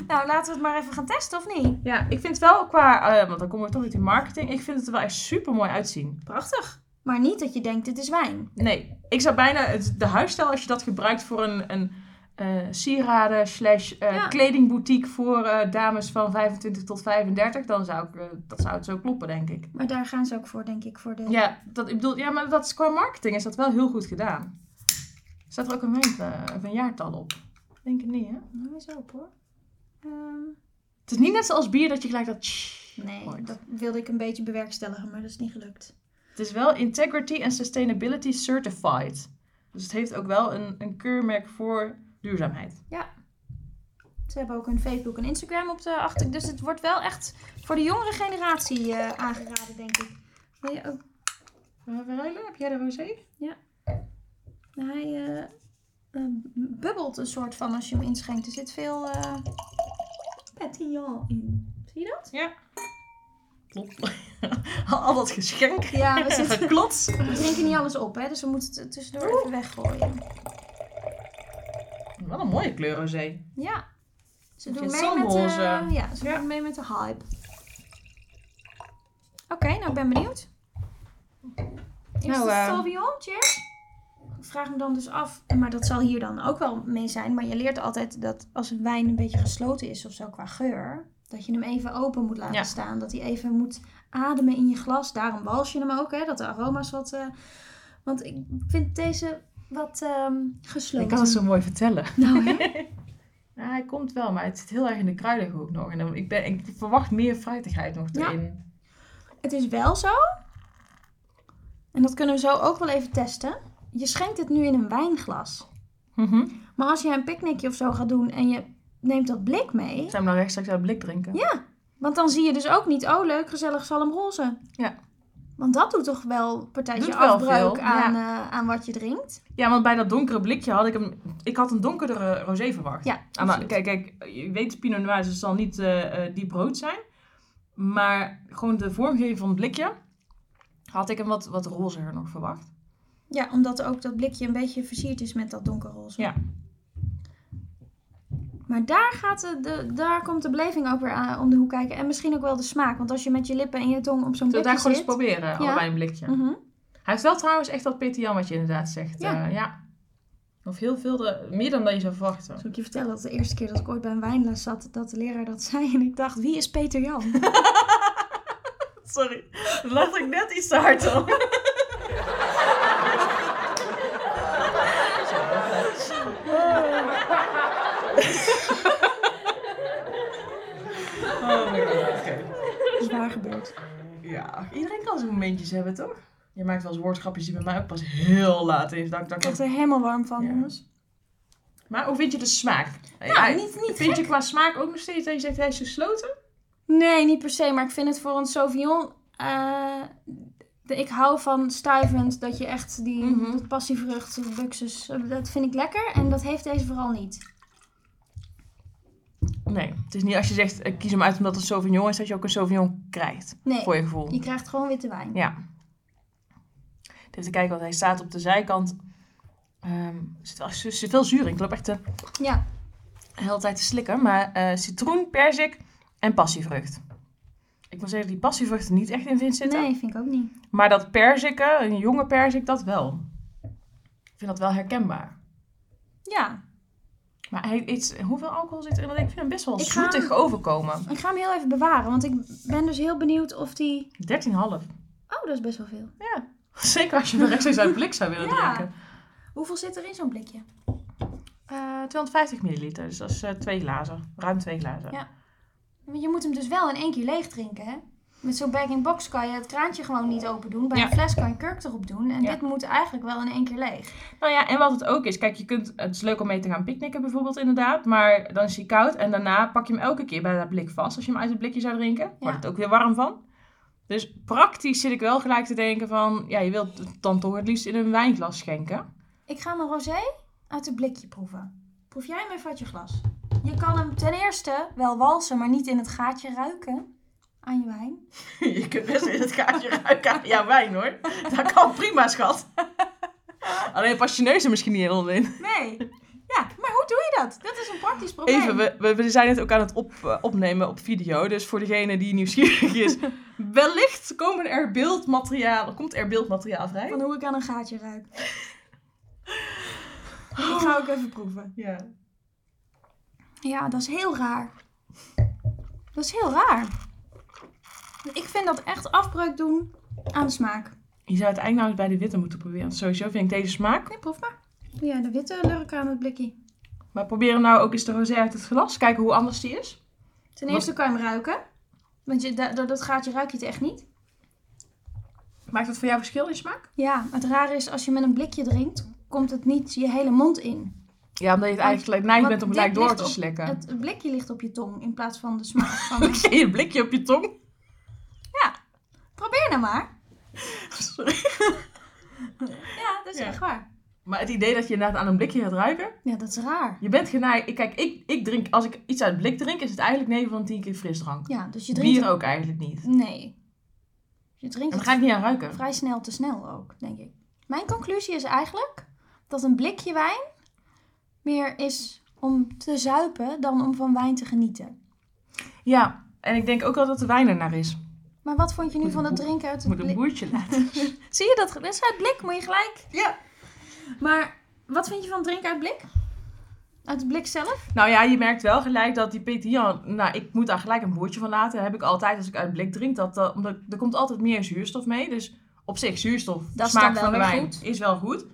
nou, laten we het maar even gaan testen, of niet? Ja, ik vind wel qua, eh, want dan komen we toch uit die marketing, ik vind het er wel echt super mooi uitzien. Prachtig. Maar niet dat je denkt, dit is wijn. Nee, ik zou bijna het, de huisstijl, als je dat gebruikt voor een, een eh, sieraden slash eh, Ja. kledingboutique voor eh, dames van 25 tot 35, dan zou, ik, dat zou het zo kloppen, denk ik. Maar daar gaan ze ook voor, denk ik, voor de... Ja, dat, ik bedoel, ja, maar dat is qua marketing is dat wel heel goed gedaan. Staat er ook een, of een jaartal op? Denk ik niet, hè? Nou, eens op hoor. Ehm, Het is niet net zoals bier dat je gelijk dat... Nee, dat wilde ik een beetje bewerkstelligen, maar dat is niet gelukt. Het is wel Integrity and Sustainability Certified. Dus het heeft ook wel een, een keurmerk voor duurzaamheid. Ze hebben ook een Facebook en Instagram op de achter. Dus het wordt wel echt voor de jongere generatie eh, aangeraden, denk ik. Wil je ook? Verruilen, heb jij de rosé? Hij eh, eh, bubbelt een soort van als je hem inschenkt. Er zit veel eh pétillant in. Zie je dat? Ja. Klopt. [laughs] Al dat geschenk. Ja, we, zitten, [laughs] Geklots. we drinken niet alles op, hè? Dus we moeten het tussendoor even weggooien. Wat een mooie kleur. Ja. Ze doen mee met, zalmroze. eh, ja, ze Ja. doen mee met de hype. Oké, nou ik ben benieuwd. Eerst Nou, de eh, Sauvignon, cheers. Ik vraag me dan dus af, maar dat zal hier dan ook wel mee zijn. Maar je leert altijd dat als een wijn een beetje gesloten is of zo qua geur, dat je hem even open moet laten Ja. staan. Dat hij even moet ademen in je glas. Daarom wals je hem ook, hè? Dat de aroma's wat... eh, want ik vind deze wat ehm gesloten. Ik kan het zo mooi vertellen. [laughs] Nou, hè? [laughs] Ja, hij komt wel, maar het zit heel erg in de kruidenhoek nog. En dan- ik, ben, ik verwacht meer fruitigheid nog Ja. erin. Het is wel zo. En dat kunnen we zo ook wel even testen. Je schenkt het nu in een wijnglas. Mhm. Maar als je een picknickje of zo gaat doen en je neemt dat blik mee. Zijn we dan rechtstreeks uit het blik drinken? Ja, want dan zie je dus ook niet, oh leuk, gezellig zalmroze. Ja. Want dat doet toch wel een partijtje Doet afbreuk aan, eh, aan wat je drinkt. Ja, want bij dat donkere blikje had ik hem... Ik had een donkerdere rosé verwacht. Ja, Ah, maar, kijk, kijk, je weet Pinot Noir, dus het zal niet eh eh, diep rood zijn. Maar gewoon de vormgeving van het blikje had ik hem wat, wat rozer nog verwacht. Ja, omdat ook dat blikje een beetje versierd is met dat donkerroze. Ja. Maar daar, gaat de, de, daar komt de beleving ook weer aan, om de hoek kijken. En misschien ook wel de smaak. Want als je met je lippen en je tong op zo'n Zullen we daar blikje gewoon eens proberen, allebei een blikje? Mhm. Hij heeft wel trouwens echt dat petillant wat je inderdaad zegt. Ja. Ja. ja. Of heel veel, de, meer dan dat je zou verwachten. Zal ik je vertellen dat de eerste keer dat ik ooit bij een wijnles zat, dat de leraar dat [laughs] zei. En ik dacht, wie is Peter Jan? [laughs] Sorry, dat lacht ik net iets te hard op. [laughs] Oh my god, oké. Ja, iedereen kan zo'n momentjes hebben, toch? Je maakt wel eens woordgrapjes die bij mij ook pas heel laat is. Dat, ik- dat Ik ik word er helemaal warm van, Ja. jongens. Maar hoe vind je de smaak? Ja, Ja, niet, niet vind je qua smaak ook nog steeds dat je zegt hij is gesloten? Nee, niet per se. Maar ik vind het voor een Sauvignon... eh, de- ik hou van stuivend, dat je echt die Mhm. dat passievrucht, de buxus, eh, dat vind ik lekker. En dat heeft deze vooral niet. Nee, het is niet als je zegt ik kies hem uit omdat het een Sauvignon is, dat je ook een Sauvignon krijgt. Nee, Voor je gevoel. je krijgt gewoon witte wijn. Ja. Even kijken, want hij staat op de zijkant. Ehm, er zit wel er zit veel zuur in. Ik loop echt de Ja. hele tijd te slikken. Maar eh, citroen, perzik en passievrucht. Ik moet zeggen dat die passievrucht er niet echt in vind zitten. Nee, vind ik ook niet. Maar dat perziken, een jonge perzik, dat wel. Ik vind dat wel herkenbaar. Ja, Maar hij, iets, hoeveel alcohol zit erin? Want Ik vind hem best wel Ik zoetig overkomen. ik ga hem heel even bewaren, want ik ben dus heel benieuwd of die... 13,5. Oh, dat is best wel veel. Ja. [laughs] Zeker als je hem rechtstreeks uit blik zou willen Ja. drinken. Hoeveel zit er in zo'n blikje? Eh, 250 milliliter, dus dat is eh, twee glazen. Ruim twee glazen. Ja. Want je moet hem dus wel in één keer leeg drinken, hè? Met zo'n bag-in-box kan je het kraantje gewoon niet open doen. Bij Ja. een fles kan je kurk erop doen. En Ja. dit moet eigenlijk wel in één keer leeg. Nou ja, en wat het ook is, kijk, je kunt, het is leuk om mee te gaan picknicken bijvoorbeeld inderdaad, maar dan is hij koud en daarna pak je hem elke keer bij dat blik vast. Als je hem uit het blikje zou drinken, wordt het ook weer warm van. Dus praktisch zit ik wel gelijk te denken van, ja, je wilt het dan toch het liefst in een wijnglas schenken. Ik ga mijn rosé uit het blikje proeven. Proef jij hem even uit je glas? Je kan hem ten eerste wel walsen, maar niet in het gaatje ruiken aan je wijn. [laughs] Je kunt best in het gaatje ruiken aan jouw wijn hoor. Dat kan prima, schat. Alleen pas je neus er misschien niet helemaal in. Nee. Ja, maar hoe doe je dat? Dat is een praktisch probleem. Even, we, we, we zijn het ook aan het op, eh, opnemen op video. Dus voor degene die nieuwsgierig is, [laughs] wellicht komen er beeldmateriaal, komt er beeldmateriaal vrij. Van hoe ik aan een gaatje ruik. Ik ga ook even proeven. Ja. Ja, dat is heel raar. Dat is heel raar. Ik vind dat echt afbreuk doen aan de smaak. Je zou het eigenlijk nou eens bij de witte moeten proberen. Sowieso vind ik deze smaak. Nee, proef maar. Jij de witte lurk aan het blikje? Maar probeer nou ook eens de rosé uit het glas. Kijken hoe anders die is. Ten eerste kan je hem ruiken. Want je, da- door dat gaatje ruik je het echt niet. Maakt dat voor jou verschil in smaak? Ja, het rare is als je met een blikje drinkt, komt het niet je hele mond in. Ja, omdat je het eigenlijk Want bent om gelijk door te slikken. Het, het blikje ligt op je tong in plaats van de smaak van... [laughs] je een blikje op je tong. Probeer nou maar. Sorry. [laughs] Ja, dat is Ja. echt waar. Maar het idee dat je inderdaad aan een blikje gaat ruiken. Ja, dat is raar. Je bent geneigd. Kijk, ik, ik drink, als ik iets uit het blik drink, is het eigenlijk 9 van 10 keer frisdrank. Ja, dus je drinkt... Bier ook eigenlijk niet. Nee. Je En drinkt dan het ga ik niet aan ruiken. vrij snel te snel ook, denk ik. Mijn conclusie is eigenlijk dat een blikje wijn meer is om te zuipen dan om van wijn te genieten. Ja, en ik denk ook wel dat de wijn er naar is. Maar wat vond je nu van het drinken uit het moet een blik? boertje [laughs] laten. Zie je dat? Dat is uit blik, moet je gelijk. Ja. Maar wat vind je van het drinken uit blik? Uit het blik zelf? Nou ja, je merkt wel gelijk dat die Peter Jan... Nou, ik moet daar gelijk een boertje van laten. Dat heb ik altijd als ik uit blik drink. Dat, dat, omdat er komt altijd meer zuurstof mee. Dus op zich, zuurstof, Dat is smaak dan wel van de wijn goed. is wel goed.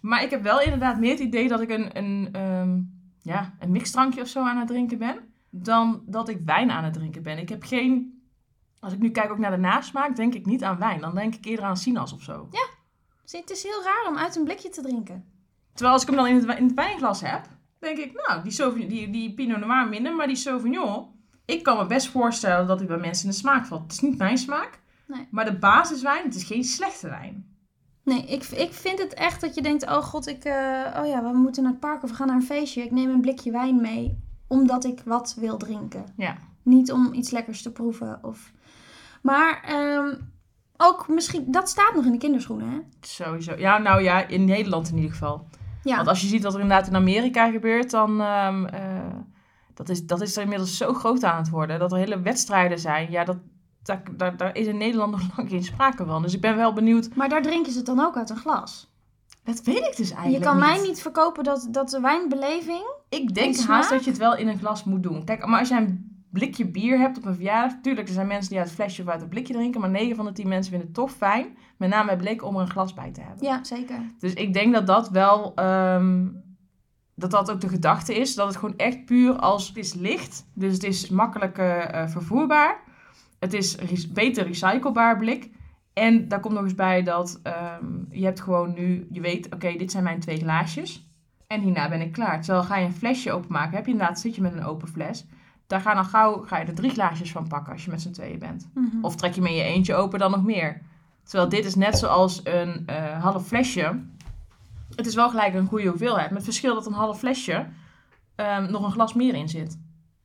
Maar ik heb wel inderdaad meer het idee dat ik een, een, ehm, ja, een mixdrankje of zo aan het drinken ben. Dan dat ik wijn aan het drinken ben. Ik heb geen... Als ik nu kijk ook naar de nasmaak, denk ik niet aan wijn. Dan denk ik eerder aan sinaas of zo. Zie, Het is heel raar om uit een blikje te drinken. Terwijl als ik hem dan in het, in het wijnglas heb, denk ik, nou, die, Sauvignon, die, die Pinot Noir minder, maar die Sauvignon, ik kan me best voorstellen dat hij bij mensen in de smaak valt. Het is niet mijn smaak, Nee. maar de basiswijn, het is geen slechte wijn. Nee, ik, ik vind het echt dat je denkt, oh god, ik, eh, oh ja, we moeten naar het park of we gaan naar een feestje. Ik neem een blikje wijn mee, omdat ik wat wil drinken. Ja. Niet om iets lekkers te proeven. Of... Maar ehm, ook misschien, dat staat nog in de kinderschoenen, hè? Sowieso. Ja, nou ja, in Nederland in ieder geval. Ja, Want als je ziet wat er inderdaad in Amerika gebeurt, dan ehm, eh, dat is, dat is er inmiddels zo groot aan het worden. Dat er hele wedstrijden zijn. Ja, dat, daar, daar, daar is in Nederland nog lang geen sprake van. Dus ik ben wel benieuwd. maar daar drinken ze het dan ook uit een glas. Dat weet ik dus eigenlijk je kan niet. mij niet verkopen dat, dat de wijnbeleving... Ik denk En haast dat je het wel in een glas moet doen. Kijk, maar als jij een blikje bier hebt op een verjaardag... Tuurlijk, er zijn mensen die uit het flesje of uit het blikje drinken... maar 9 van de 10 mensen vinden het toch fijn... met name bij blik om er een glas bij te hebben. Ja, zeker. Dus ik denk dat dat wel... ehm, dat dat ook de gedachte is. Dat het gewoon echt puur als... Het is licht, dus het is makkelijk eh, vervoerbaar. Het is re- beter recyclebaar blik... En daar komt nog eens bij dat ehm, je hebt gewoon nu, je weet, oké, dit zijn mijn twee glaasjes. En hierna ben ik klaar. Terwijl ga je een flesje openmaken, heb je inderdaad, zit je met een open fles. Daar ga dan gauw, ga je er drie glaasjes van pakken als je met z'n tweeën bent. Mhm. Of trek je met je eentje open dan nog meer. Terwijl dit is net zoals een eh, half flesje. Het is wel gelijk een goede hoeveelheid. Met het verschil dat een half flesje ehm, nog een glas meer in zit.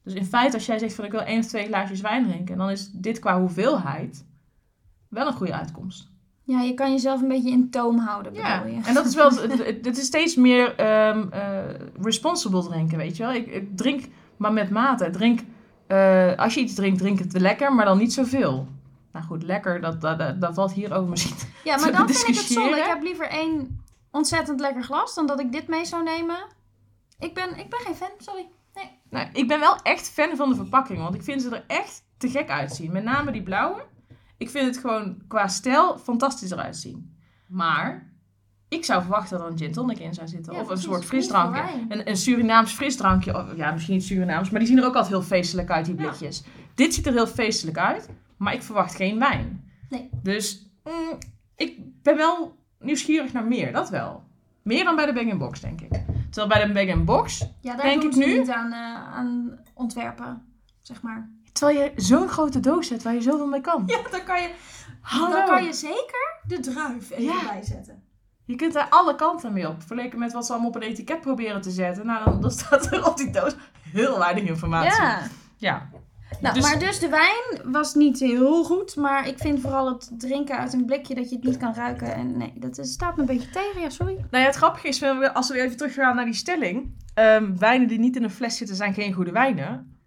Dus in feite, als jij zegt van ik wil één of twee glaasjes wijn drinken, dan is dit qua hoeveelheid wel een goede uitkomst. Ja, je kan jezelf een beetje in toom houden, Ja, je. en dat is wel, [laughs] het, het- het is steeds meer ehm, eh, responsible drinken, weet je wel. Ik, ik drink maar met mate. Drink, eh, als je iets drinkt, drink het lekker, maar dan niet zoveel. Nou goed, lekker, dat, dat, dat, valt hier over misschien. [laughs] Ja, maar dan vind ik het zonde. Ik heb liever één ontzettend lekker glas dan dat ik dit mee zou nemen. Ik ben, ik ben geen fan, sorry. Nou, ik ben wel echt fan van de verpakking, want ik vind ze er echt te gek uitzien. Met name die blauwe. Ik vind het gewoon qua stijl fantastisch eruit zien. Maar ik zou verwachten dat er een gin tonic in zou zitten. Ja, of een soort frisdrankje. Een, een Surinaams frisdrankje. Of, ja, misschien niet Surinaams, maar die zien er ook altijd heel feestelijk uit, die Ja. blikjes. Dit ziet er heel feestelijk uit, maar ik verwacht geen wijn. Nee. Dus mm, ik ben wel nieuwsgierig naar meer, dat wel. Meer dan bij de Bag-in-Box, denk ik. Terwijl bij de Bag-in-Box Ja, daar Denk ik nu? niet aan, eh, aan ontwerpen, zeg maar. Terwijl je zo'n grote doos hebt waar je zoveel mee kan. Ja, dan kan je, Hallo. dan kan je zeker de druif even Ja. bijzetten. Je kunt er alle kanten mee op. Vergeleken met wat ze allemaal op een etiket proberen te zetten. Nou, dan, dan [laughs] staat er op die doos heel weinig informatie. Ja. Ja. Nou, Dus- maar dus de wijn was niet heel goed. Maar ik vind vooral het drinken uit een blikje dat je het niet kan ruiken. En nee, dat is, staat me een beetje tegen. Ja, sorry. Nou ja, het grappige is, als we weer even teruggaan naar die stelling. ehm, wijnen die niet in een fles zitten zijn geen goede wijnen.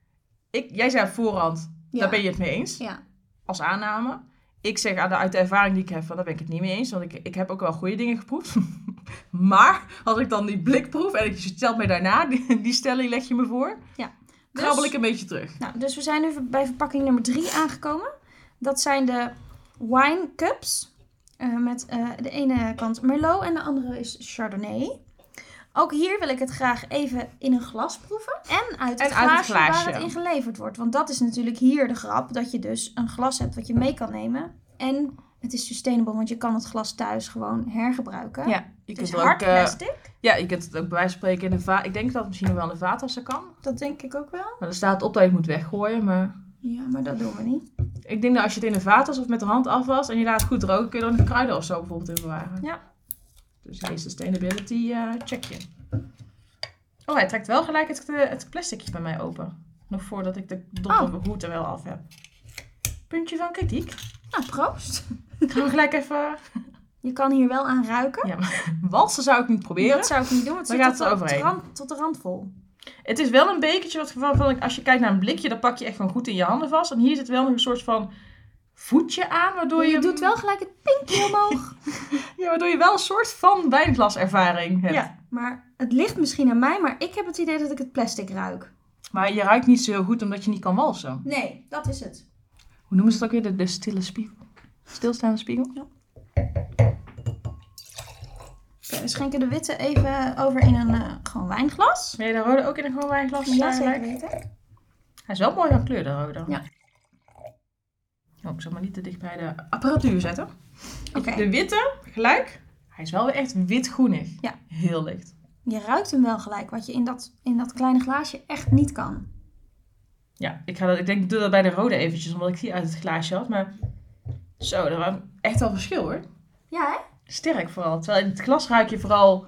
Ik, jij zei op voorhand, Ja. daar ben je het mee eens. Ja. Als aanname. Ik zeg aan de, uit de ervaring die ik heb, van, daar ben ik het niet mee eens. Want ik, ik heb ook wel goede dingen geproefd. [laughs] maar als ik dan die blik proef en je stelt mij daarna, [laughs] die, die stelling leg je me voor. Ja. Krabbel Dus- ik een beetje terug. Nou, dus we zijn nu bij verpakking nummer 3 aangekomen. Dat zijn de wine cups. eh, met eh, de ene kant Merlot en de andere is Chardonnay. Ook hier wil ik het graag even in een glas proeven. En uit het, En uit het glaasje, waar het in geleverd wordt. Want dat is natuurlijk hier de grap. Dat je dus een glas hebt wat je mee kan nemen. En het is sustainable, want je kan het glas thuis gewoon hergebruiken. Ja, je Het kunt is er hard ook, eh, plastic. ja, je kunt het ook bij wijze van spreken in de vaat. Ik denk dat het misschien wel in de vaatwasser kan. Dat denk ik ook wel. Maar er staat op dat je het moet weggooien. Maar Ja, maar dat doen we niet. ik denk dat als je het in de vaatwas of met de hand afwast en je laat het goed drogen, kun je er ook kruiden of zo bijvoorbeeld in bewaren. Ja. Dus geen sustainability eh checkje. Oh, hij trekt wel gelijk het, eh, het plasticje bij mij open. Nog voordat ik de dop Oh. hoed er wel af heb. Puntje van kritiek. Nou, proost. Gaan we gelijk even... Je kan hier wel aan ruiken. Ja, walsen zou ik niet proberen. Dat zou ik niet doen, want het Dan zit gaat tot, de rand, tot de rand vol. Het is wel een bekertje wat geval van als je kijkt naar een blikje, dan pak je echt gewoon goed in je handen vast. En hier zit wel nog een soort van voetje aan, waardoor je, je doet wel gelijk het pinkje omhoog. [laughs] ja, waardoor je wel een soort van wijnglaservaring hebt. ja, maar het ligt misschien aan mij, maar ik heb het idee dat ik het plastic ruik. Maar je ruikt niet zo heel goed omdat je niet kan walsen. Nee, dat is het. Hoe noemen ze het ook weer? De, de stille spiegel. Stilstaande spiegel? Oké, we schenken de witte even over in een eh, gewoon wijnglas. Ben je de rode ook in een gewoon wijnglas? Ja, zeker lijkt? weten. Hij is wel mooi van kleur, de rode. Ja. Oh, ik zal maar niet te dicht bij de apparatuur zetten. Oké, De witte, gelijk. Hij is wel weer echt wit-groenig. Ja. Heel licht. je ruikt hem wel gelijk, wat je in dat, in dat kleine glaasje echt niet kan. Ja, ik, ga dat, ik denk, ik doe dat bij de rode eventjes, omdat ik die uit het glaasje had. Maar zo, er was echt wel verschil hoor. Ja, hè? Sterk vooral. Terwijl in het glas ruik je vooral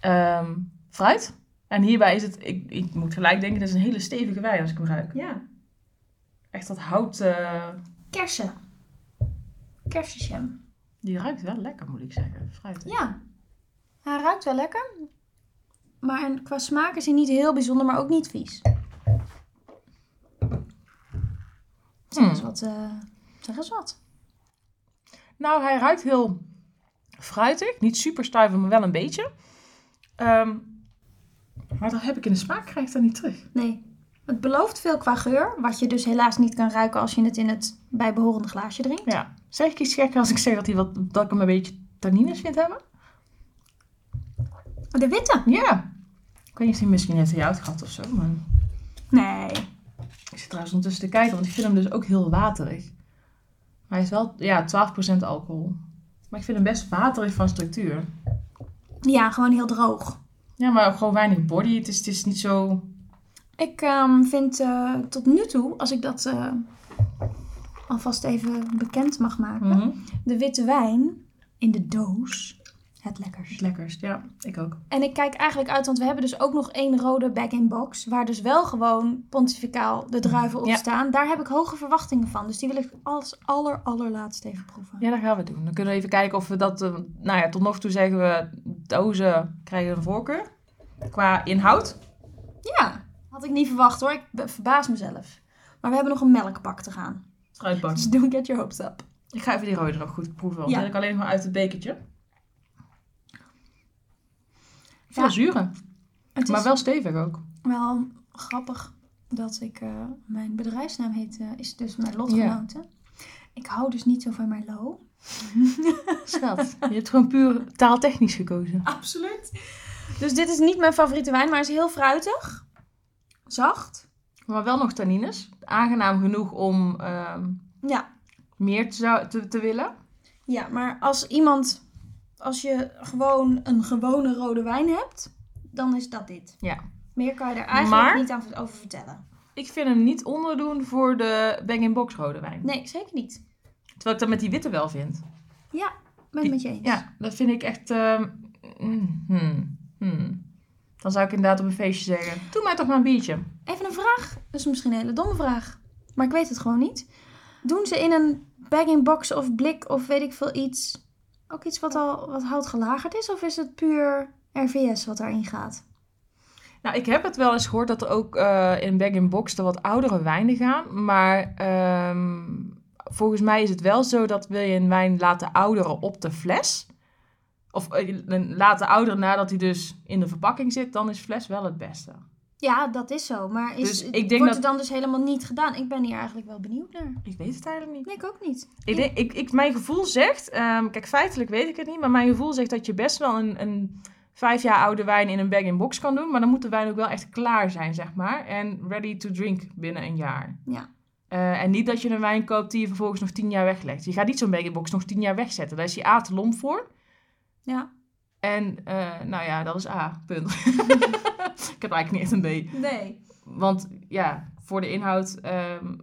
ehm, fruit. En hierbij is het, ik, ik moet gelijk denken, dat is een hele stevige wijn als ik hem ruik. Ja. Echt dat hout, eh, Kersen. Kersenjam. die ruikt wel lekker moet ik zeggen. Fruit. Ja. Hij ruikt wel lekker. Maar en qua smaak is hij niet heel bijzonder, maar ook niet vies. Zeg eens Hmm. wat. eh, zeg eens wat. Nou, hij ruikt heel fruitig. Niet super stuiver, maar wel een beetje. Ehm, maar dat heb ik in de smaak, krijg ik dat niet terug. Nee. Het belooft veel qua geur, wat je dus helaas niet kan ruiken als je het in het bijbehorende glaasje drinkt. Ja. Zeg ik iets gekker als ik zeg dat, hij wat, dat ik hem een beetje tannines vind hebben? De witte? Ja. Ik weet niet of hij misschien net jou het gehad of zo, maar... Nee. Ik zit trouwens ondertussen te kijken, want ik vind hem dus ook heel waterig. Maar hij is wel, ja, 12% alcohol. Maar ik vind hem best waterig van structuur. Ja, gewoon heel droog. Ja, maar ook gewoon weinig body. Het is, het is niet zo... Ik ehm, vind eh, tot nu toe, als ik dat eh, alvast even bekend mag maken, Mhm. de witte wijn in de doos het lekkerst. Het lekkerst, ja. Ik ook. En ik kijk eigenlijk uit, want we hebben dus ook nog één rode bag-in-box, waar dus wel gewoon pontificaal de druiven op Ja. staan. Daar heb ik hoge verwachtingen van, dus die wil ik als aller allerlaatst even proeven. Ja, dat gaan we doen. Dan kunnen we even kijken of we dat... eh, nou ja, tot nog toe zeggen we... Dozen krijgen een voorkeur. Qua inhoud. Ja, had ik niet verwacht hoor. Ik verbaas mezelf. Maar we hebben nog een melkbak te gaan. Fruitbak. Dus don't get your hopes up. Ik ga even die rode nog goed proeven. Want Ja. ik alleen nog maar uit het bekertje. Veel Ja. zuren. Het Maar wel stevig ook. wel grappig dat ik... eh, mijn bedrijfsnaam heet, eh, is dus mijn lotgenoten. Ik hou dus niet zo van Merlot. [laughs] Schat. Je hebt gewoon puur taaltechnisch gekozen. Absoluut. Dus dit is niet mijn favoriete wijn, maar hij is heel fruitig. Zacht. Maar wel nog tannines. Aangenaam genoeg om ehm, Ja. meer te, te, te willen. Ja, maar als iemand... Als je gewoon een gewone rode wijn hebt, dan is dat dit. Ja. Meer kan je er eigenlijk Maar- niet aan, over vertellen. Ik vind hem niet onderdoen voor de bang-in-box rode wijn. Nee, zeker niet. Terwijl ik dat met die witte wel vind. Ja, ben het met je eens. Ja, dat vind ik echt... ehm, mm, hmm, hmm. Dan zou ik inderdaad op een feestje zeggen... Doe mij toch maar een biertje. Even een vraag. Dat is misschien een hele domme vraag. Maar ik weet het gewoon niet. Doen ze in een bag-in-box of blik of weet ik veel iets... ook iets wat al wat hout gelagerd is? Of is het puur RVS wat daarin gaat? Nou, ik heb het wel eens gehoord dat er ook eh, in bag-in-box er wat oudere wijnen gaan. Maar ehm, volgens mij is het wel zo dat wil je een wijn laten ouderen op de fles... Of eh, laten ouderen nadat hij dus in de verpakking zit, dan is fles wel het beste. Ja, dat is zo. Maar is, Dus ik denk wordt dat- het dan dus helemaal niet gedaan? Ik ben hier eigenlijk wel benieuwd naar. Ik weet het eigenlijk niet. Nee, ik ook niet. Ik denk, ik, ik, mijn gevoel zegt, ehm, kijk feitelijk weet ik het niet, maar mijn gevoel zegt dat je best wel een, een vijf jaar oude wijn in een bag-in-box kan doen. Maar dan moet de wijn ook wel echt klaar zijn, zeg maar. En ready to drink binnen een jaar. Ja. Uh, en niet dat je een wijn koopt die je vervolgens nog tien jaar weglegt. Je gaat niet zo'n bag-in-box nog tien jaar wegzetten. Daar is die A te lomp voor. Ja. En uh, nou ja, dat is A, punt. [laughs] ik heb eigenlijk niet echt een B. Nee. Want ja, voor de inhoud, um,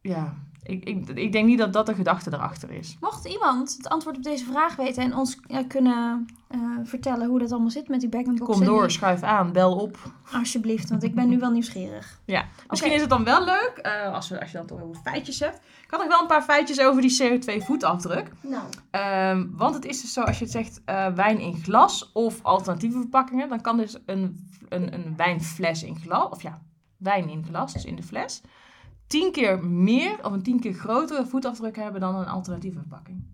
ja, ik, ik, ik denk niet dat dat de gedachte erachter is. Mocht iemand het antwoord op deze vraag weten en ons uh, kunnen uh, vertellen hoe dat allemaal zit met die bag box. Kom door, schuif aan, bel op. Alsjeblieft, want ik ben nu wel nieuwsgierig. Ja, misschien is het dan wel leuk, uh, als, we, als je dan toch over feitjes hebt. Ik had nog wel een paar feitjes over die CO2-voetafdruk. Nou. Um, want het is dus zo, als je het zegt wijn in glas of alternatieve verpakkingen, dan kan dus een, een, een wijnfles in glas, of ja, wijn in glas, dus in de fles tien keer meer of een tien keer grotere voetafdruk hebben dan een alternatieve verpakking.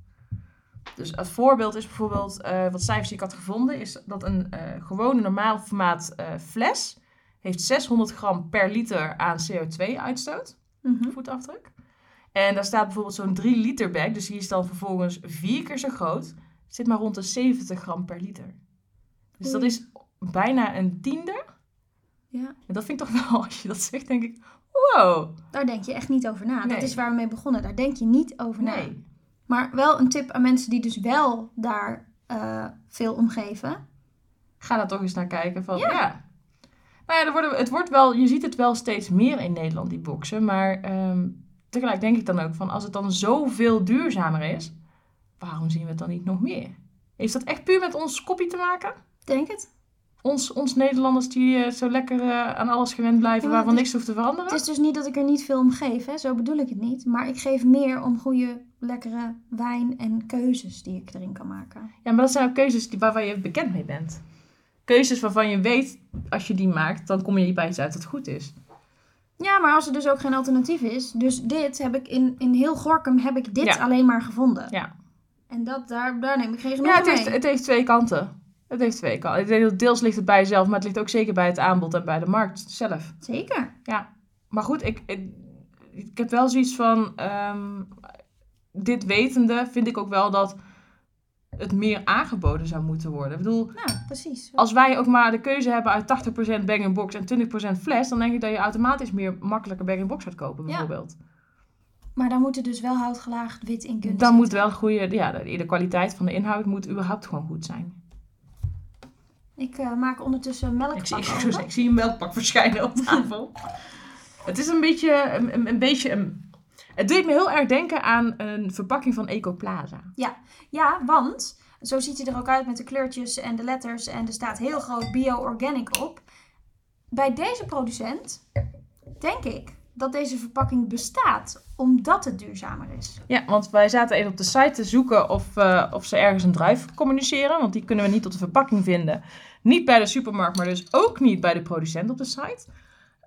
Dus als voorbeeld is bijvoorbeeld, uh, wat cijfers die ik had gevonden, is dat een uh, gewone normaal formaat uh, fles heeft 600 gram per liter aan CO2-uitstoot, mm -hmm. voetafdruk. En daar staat bijvoorbeeld zo'n 3 liter bag, dus die is dan vervolgens vier keer zo groot, zit maar rond de 70 gram per liter. Dus dat is bijna een tiende. Ja. En dat vind ik toch [laughs] wel, als je dat zegt, denk ik, wow. Daar denk je echt niet over na. Nee. Dat is waar we mee begonnen. Daar denk je niet over na. Nee. Maar wel een tip aan mensen die dus wel daar uh, veel om geven. Ga daar toch eens naar kijken van, Ja. ja. Nou ja, er worden, het wordt wel, je ziet het wel steeds meer in Nederland, die boxen. Maar ehm, tegelijk denk ik dan ook van, als het dan zoveel duurzamer is, waarom zien we het dan niet nog meer? Heeft dat echt puur met ons kopie te maken? Denk het. Ons, ons Nederlanders die eh, zo lekker eh, aan alles gewend blijven, Ja, waarvan niks hoeft te veranderen? Het is dus niet dat ik er niet veel om geef, hè? zo bedoel ik het niet. Maar ik geef meer om goede, lekkere wijn en keuzes die ik erin kan maken. Ja, maar dat zijn ook keuzes die, waarvan je bekend mee bent. Keuzes waarvan je weet, als je die maakt, dan kom je bij iets uit dat goed is. Ja, maar als er dus ook geen alternatief is. Dus dit heb ik in, in heel Gorkum heb ik dit Ja. alleen maar gevonden. Ja, En dat, daar, daar neem ik geen genoeg ja het, mee. heeft, het heeft twee kanten. Het heeft twee kanten. Ik denk dat Deels ligt het bij jezelf, maar het ligt ook zeker bij het aanbod en bij de markt zelf. Zeker. Maar goed, ik, ik, ik heb wel zoiets van. ehm, dit wetende vind ik ook wel dat het meer aangeboden zou moeten worden. Ik bedoel, Nou, precies. als wij ook maar de keuze hebben uit 80% bag-in-box en 20% fles, dan denk ik dat je automatisch meer makkelijker bag-in-box gaat kopen, Ja. bijvoorbeeld. Maar daar moet er dus wel houtgelaagd wit in kunnen Dan moet wel goede, ja, de, de kwaliteit van de inhoud moet überhaupt gewoon goed zijn. Ik eh, maak ondertussen melk Ik zie, ik, [laughs] ik, zie een melkpak verschijnen op tafel. het is een beetje, een, een, een beetje, een, het deed me heel erg denken aan een verpakking van Ecoplaza. Ja, want zo ziet hij er ook uit met de kleurtjes en de letters. En er staat heel groot bio-organic op. Bij deze producent denk ik dat deze verpakking bestaat omdat het duurzamer is. Ja, want wij zaten even op de site te zoeken of, eh, of ze ergens een druif communiceren. Want die kunnen we niet op de verpakking vinden. Niet bij de supermarkt, maar dus ook niet bij de producent op de site.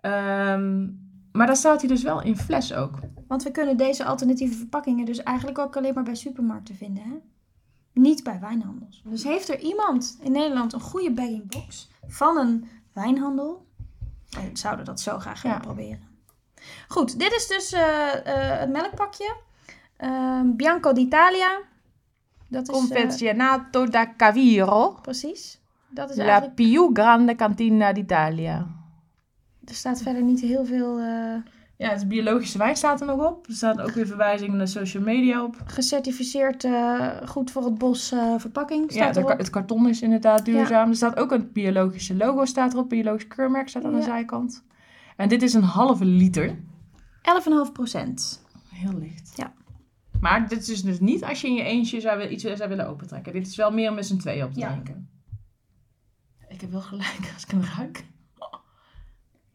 Ehm, maar daar staat hij dus wel in fles ook. Want we kunnen deze alternatieve verpakkingen dus eigenlijk ook alleen maar bij supermarkten vinden. Hè? Niet bij wijnhandels. Dus heeft er iemand in Nederland een goede bagging box van een wijnhandel? Wij zouden dat zo graag willen Ja. proberen. Goed, dit is dus eh, eh, het melkpakje. Ehm, Bianco d'Italia. Dat is... eh, Confezionato da Caviro. precies. Dat is La eigenlijk... più grande cantina d'Italia. Er staat verder niet heel veel eh, Ja, het biologische wijn staat er nog op. Er staat ook weer verwijzingen naar social media op. gecertificeerd eh, goed voor het bos eh, verpakking. Ja, Staat erop. het karton is inderdaad duurzaam. Er staat ook een biologische logo staat erop. Biologisch keurmerk staat aan de Ja. zijkant. En dit is een halve liter. 11,5 procent. Heel licht. Ja. Maar dit is dus niet als je in je eentje zou, iets zou willen opentrekken. Dit is wel meer om met z'n tweeën op te Ja. drinken. Ik heb wel gelijk als ik hem ruik.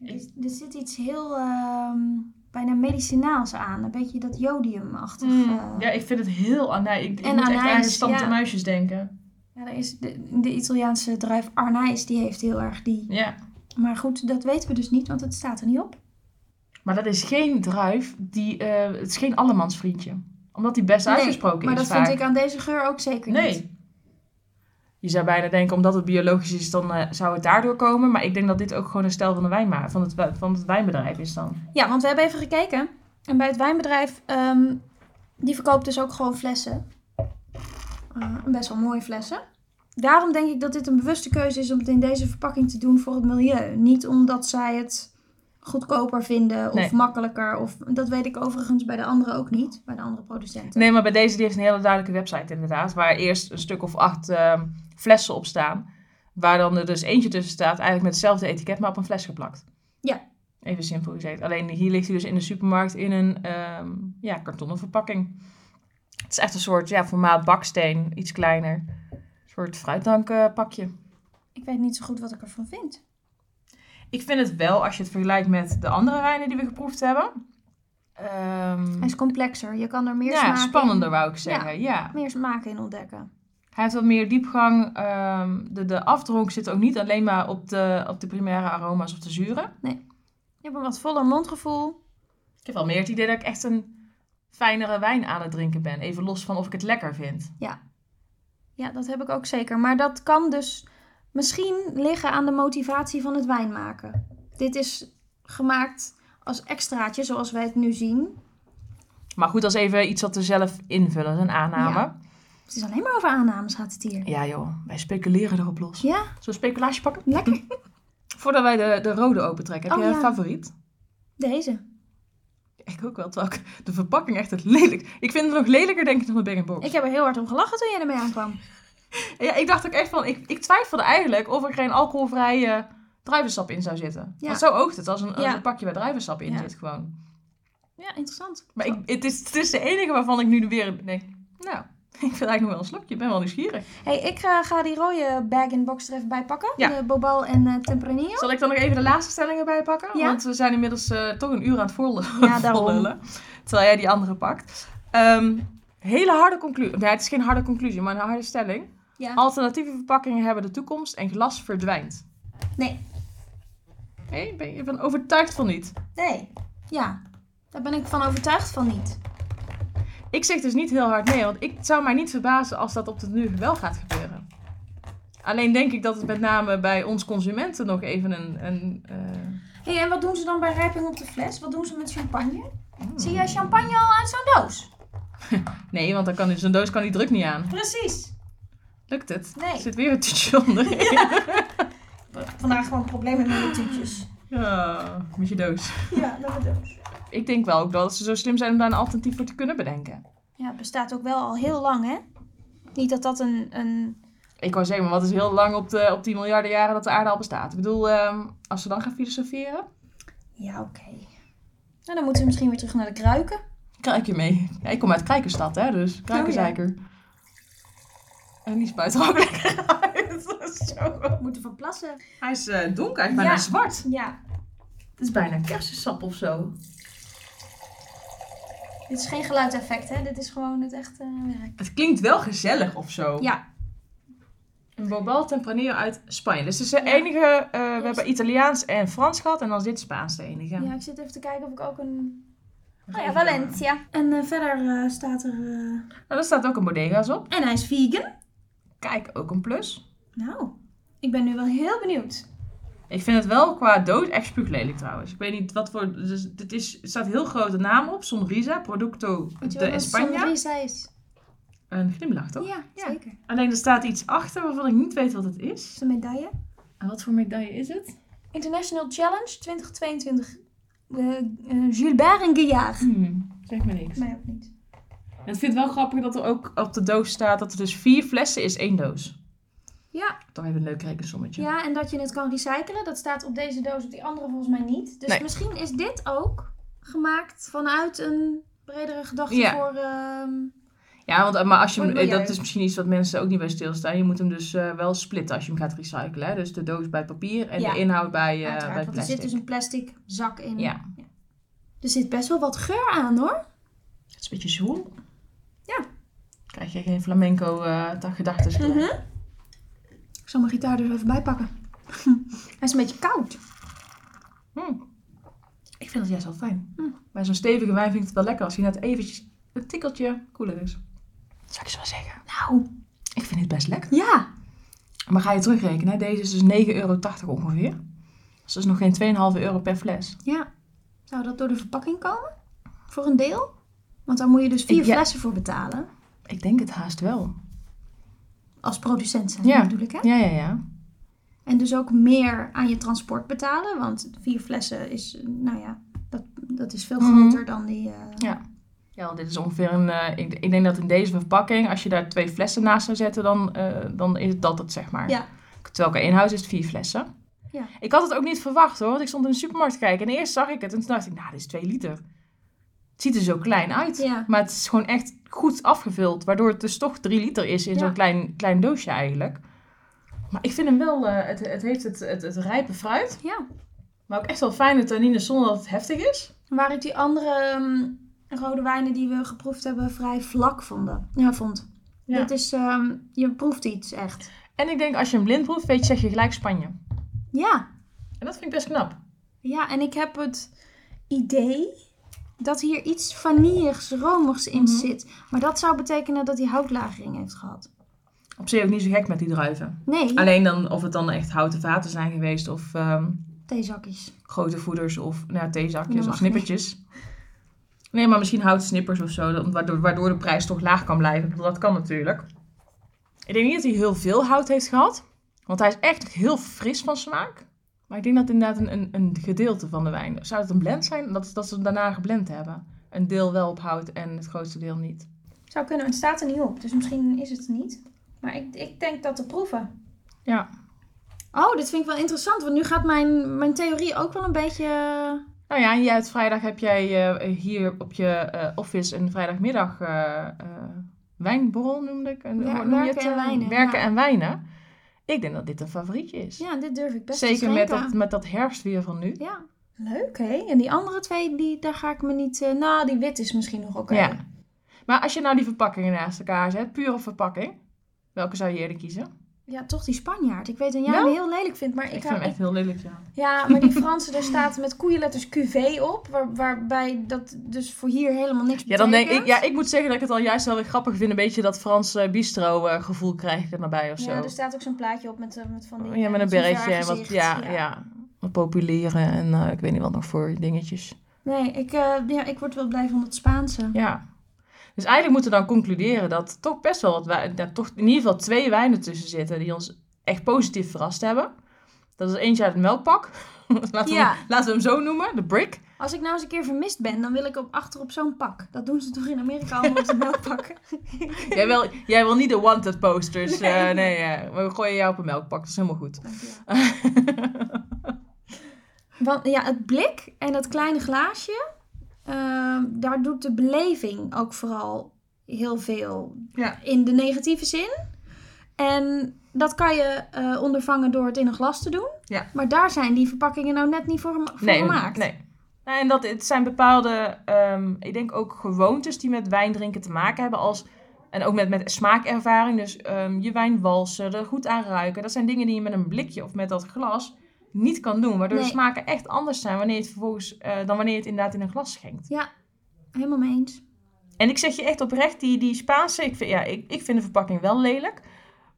Er, er zit iets heel ehm, bijna medicinaals aan. Een beetje dat jodiumachtig. Mm, ja, ik vind het heel... Nee, ik, ik En moet echt aan de ja. muisjes denken. Ja, er is de, de Italiaanse druif Arnijs, die heeft heel erg die. Ja. Maar goed, dat weten we dus niet, want het staat er niet op. Maar dat is geen druif. Die, eh, het is geen allemansvriendje. Omdat die best Nee, uitgesproken maar is dat vaak. vind ik aan deze geur ook zeker niet. Nee. Je zou bijna denken, omdat het biologisch is, dan eh, zou het daardoor komen. Maar ik denk dat dit ook gewoon een stijl van, de wijnma van, het, van het wijnbedrijf is dan. Ja, want we hebben even gekeken. En bij het wijnbedrijf, ehm, die verkoopt dus ook gewoon flessen. Eh, best wel mooie flessen. daarom denk ik dat dit een bewuste keuze is om het in deze verpakking te doen voor het milieu. Niet omdat zij het goedkoper vinden of Nee. makkelijker. Of, dat weet ik overigens bij de anderen ook niet, bij de andere producenten. Nee, maar bij deze die heeft een hele duidelijke website inderdaad. Waar eerst een stuk of acht ehm, flessen op staan. Waar dan er dus eentje tussen staat, eigenlijk met hetzelfde etiket, maar op een fles geplakt. Ja. Even simpel gezegd. Alleen hier ligt hij dus in de supermarkt in een ehm, ja, kartonnen verpakking. Het is echt een soort ja, formaat baksteen, iets kleiner. Een soort fruitdankpakje. Ik weet niet zo goed wat ik ervan vind. Ik vind het wel, als je het vergelijkt met de andere wijnen die we geproefd hebben. ehm, Hij is complexer. Je kan er meer ja, smaak spannender in, wou ik zeggen. Ja. meer smaak in ontdekken. Hij heeft wat meer diepgang. ehm, de, de afdronk zit ook niet alleen maar op de, op de primaire aroma's of de zuren. Je hebt een wat voller mondgevoel. Ik heb wel meer het idee dat ik echt een fijnere wijn aan het drinken ben. Even los van of ik het lekker vind. Ja, dat heb ik ook zeker. Maar dat kan dus misschien liggen aan de motivatie van het wijn maken. Dit is gemaakt als extraatje, zoals wij het nu zien. Maar goed, is even iets wat we zelf invullen, een aanname. Ja. Het is alleen maar over aannames gaat het hier. Ja, joh, wij speculeren erop los. Ja, Zullen we een speculatie pakken? lekker. [laughs] Voordat wij de, de rode opentrekken, heb Oh, ja. een favoriet? Deze. Ik ook wel, terwijl de verpakking echt het lelijk... Ik vind het nog lelijker, denk ik, dan de Bag-Box. Ik heb er heel hard om gelachen toen jij ermee aankwam. [laughs] Ja, ik dacht ook echt van... Ik, ik twijfelde eigenlijk of er geen alcoholvrije druivensap in zou zitten. Ja. Want zo oogt het, als een, als Ja. een pakje waar druivensap in zit gewoon. Ja, interessant. Maar ik, het, is, het is de enige waarvan ik nu weer denk... Nou, [laughs] ik vind eigenlijk nog wel een slokje. Ik ben wel nieuwsgierig. hey, ik ga die rode bag-in-box er even bij pakken. Ja. De Bobal en eh Tempranillo. Zal ik dan nog even de laatste stellingen bij pakken? Ja. Want we zijn inmiddels eh, toch een uur aan het vol Ja, [laughs] daarom. Terwijl jij die andere pakt. Ehm, hele harde conclusie. Nee, het is geen harde conclusie, maar een harde stelling. Ja. Alternatieve verpakkingen hebben de toekomst en glas verdwijnt. Nee. Nee, ben je van overtuigd van niet? Nee. Ja. Daar ben ik van overtuigd van niet. Ik zeg dus niet heel hard nee, want ik zou mij niet verbazen als dat op het nu wel gaat gebeuren. Alleen denk ik dat het met name bij ons consumenten nog even een... een eh, hey, en wat doen ze dan bij rijping op de fles? Wat doen ze met champagne? hmm. Zie jij champagne al uit zo'n doos? [laughs] Nee, want dan kan zo'n doos kan die druk niet aan. Precies. Lukt het? Nee. Er zit weer een tuutje onder. [laughs] Vandaag gewoon problemen met de tuutjes. Ja, met je doos. Ja, met de doos. Ik denk wel ook dat ze zo slim zijn om daar een alternatief voor te kunnen bedenken. Ja, het bestaat ook wel al heel lang, hè? Niet dat dat een... een... Ik wou zeggen, maar wat is heel lang op, de, op die miljarden jaren dat de aarde al bestaat? Ik bedoel, ehm, als ze dan gaan filosoferen, Ja, oké. Nou, dan moeten we misschien weer terug naar de kruiken. je mee. Ja, ik kom uit Krijkenstad, hè, dus Kruikenzeiker. En die spuit er ook lekker uit. Zo. We moeten verplassen. Hij is eh, donker, hij is bijna Ja. zwart. Ja, Het is bijna kersensap of zo. Dit is geen geluideffect, hè? Dit is gewoon het echte werk. Het klinkt wel gezellig of zo. Ja, Een Bobal Tempranillo uit Spanje. Dus het is de Ja. enige, eh, we hebben Italiaans en Frans gehad en dan is dit Spaans de enige. ja. ik zit even te kijken of ik ook een... Oh ja, Valencia. En eh, verder eh, staat er... eh, Nou, daar staat ook een bodega's op. En hij is vegan. Kijk, ook een plus. Nou, ik ben nu wel heel benieuwd. Ik vind het wel qua dood echt spuuglelijk trouwens. Ik weet niet wat voor... Dus het is, er staat heel grote naam op. Sonrisa, Producto de España. sonrisa is? Een glimlach, toch? Ja, Ja. zeker. Alleen er staat iets achter waarvan ik niet weet wat het is. is een medaille. En wat voor medaille is het? International Challenge 2022. Eh eh, Gilbert en. Hmm, zeg me niks. Mij ook niet. En ik vind het wel grappig dat er ook op de doos staat dat er dus vier flessen is één doos. Ja. Toch even een leuk rekensommetje. Ja, en dat je het kan recyclen. Dat staat op deze doos, op die andere volgens mij niet. Dus Nee. misschien is dit ook gemaakt vanuit een bredere gedachte Ja. voor... ehm, Ja, want, eh, maar als je hem, eh, dat is misschien iets wat mensen ook niet bij stilstaan. Je moet hem dus eh, wel splitten als je hem gaat recyclen. Hè? Dus de doos bij het papier en Ja. de inhoud bij, uiteraard, bij want er plastic. zit dus een plastic zak in. Ja. Er zit best wel wat geur aan hoor. Het is een beetje zwoel. Ja. Krijg je geen flamenco eh gedachten. Mhm. Ik zal mijn gitaar er even bij pakken. [laughs] Hij is een beetje koud. Hm. Ik vind het juist wel fijn. Hm. Bij zo'n stevige wijn vind ik het wel lekker als hij net eventjes een tikkeltje koeler is. Zal ik zo zeggen? Nou, Ik vind het best lekker. ja. Maar ga je terugrekenen, hè? deze is dus 9,80 euro ongeveer. Dus dat is nog geen 2,5 euro per fles. Ja. Zou dat door de verpakking komen? Voor een deel? Want daar moet je dus vier Ik- ja. flessen voor betalen. Ik denk het haast wel. Als producent zijn, Ja. bedoel ik, hè? Ja, ja, ja. En dus ook meer aan je transport betalen. Want vier flessen is, nou ja, dat, dat is veel Mhm. groter dan die... eh, Ja. Ja, want dit is ongeveer een. eh, ik, ik denk dat in deze verpakking, als je daar twee flessen naast zou zetten, dan, eh, dan is dat het, zeg maar. Ja. Terwijl qua inhoud is het vier flessen. Ja. Ik had het ook niet verwacht hoor, want ik stond in de supermarkt te kijken en eerst zag ik het en toen dacht ik, nou, dit is twee liter. Het ziet er zo klein uit, Ja. maar het is gewoon echt goed afgevuld, waardoor het dus toch drie liter is in Ja. zo'n klein, klein doosje eigenlijk. Maar ik vind hem wel, eh, het, het heeft het, het, het rijpe fruit, ja. maar ook echt wel fijne tannines zonder dat het heftig is. Waar ik die andere ehm, rode wijnen die we geproefd hebben vrij vlak vonden, ja, vond. Ja. Dit is, ehm, je proeft iets echt. En ik denk, als je hem blind proeft, weet je, zeg je gelijk Spanje. Ja. En dat vind ik best knap. Ja, en ik heb het idee dat hier iets vanilligs, romigs in Mhm. zit. Maar dat zou betekenen dat hij houtlagering heeft gehad. Op zich ook niet zo gek met die druiven. Nee, Alleen dan of het dan echt houten vaten zijn geweest of theezakjes. grote voeders of nou, ja, theezakjes of snippertjes. Nee, maar misschien houten snippers of zo, waardoor, waardoor de prijs toch laag kan blijven. Dat kan natuurlijk. Ik denk niet dat hij heel veel hout heeft gehad, want hij is echt heel fris van smaak. Maar ik denk dat inderdaad een, een, een gedeelte van de wijn. Zou het een blend zijn? Dat, dat ze hem daarna geblend hebben. Een deel wel op hout en het grootste deel niet. Zou kunnen, het staat er niet op. Dus misschien is het niet. Maar ik, ik denk dat te proeven. Ja. Oh, dit vind ik wel interessant. Want nu gaat mijn, mijn theorie ook wel een beetje... Nou ja, en jij hebt vrijdag heb jij eh, hier op je eh, office een vrijdagmiddag eh, eh, wijnborrel noemde ik. En, Ja, noem werken en wijnen, Werken ja. en wijnen. Ik denk dat dit een favorietje is. Ja, dit durf ik best te Zeker met schenken. dat, met dat herfstweer van nu. Ja, leuk hè. En die andere twee, die, daar ga ik me niet... eh, nou, die wit is misschien nog oké. Ja. Maar als je nou die verpakkingen naast elkaar zet, pure verpakking, welke zou je eerder kiezen? Ja, toch die Spanjaard. Ik weet dat jij hem heel lelijk vindt, maar Ik, ik, vind hem echt heel lelijk, ja. Ja, maar die [laughs] Franse, daar staat met koeienletters QV op, waar, waarbij dat dus voor hier helemaal niks Ja, dan denk betekent. ik, ja, ik moet zeggen dat ik het al juist wel weer grappig vind. Een beetje dat Frans eh, bistro eh, gevoel krijg ik er naar bij of zo. Ja, er staat ook zo'n plaatje op met, eh, met van die... Ja, met een berretje en wat, ja, ja. wat populieren en ik weet niet wat nog voor dingetjes. Nee, ik, ja, ik word wel blij van het Spaanse. Ja. Dus eigenlijk moeten we dan concluderen dat er toch best wel wat wij, toch in ieder geval twee wijnen tussen zitten die ons echt positief verrast hebben. Dat is eentje uit het melkpak. [laughs] laten, we, Ja. laten we hem zo noemen, de brick. Als ik nou eens een keer vermist ben, dan wil ik op, achter op zo'n pak. Dat doen ze toch in Amerika allemaal op de [laughs] melkpakken? Jij wil, jij wil niet de wanted posters. Nee. Nee, nee eh, we gooien jou op een melkpak. Dat is helemaal goed. [laughs] Want ja, het blik en dat kleine glaasje, ehm, daar doet de beleving ook vooral heel veel Ja. in de negatieve zin. En dat kan je eh, ondervangen door het in een glas te doen. Ja. Maar daar zijn die verpakkingen nou net niet voor, voor nee, gemaakt. nee. En dat, het zijn bepaalde, ehm, ik denk ook gewoontes die met wijn drinken te maken hebben. Als, en ook met, met smaakervaring. Dus ehm, je wijn walsen, er goed aan ruiken. Dat zijn dingen die je met een blikje of met dat glas niet kan doen. Waardoor de smaken echt anders zijn wanneer je het vervolgens, eh, dan wanneer je het inderdaad in een glas schenkt. Helemaal mee eens. En ik zeg je echt oprecht, die, die Spaanse, ik vind, ja, ik, ik vind de verpakking wel lelijk.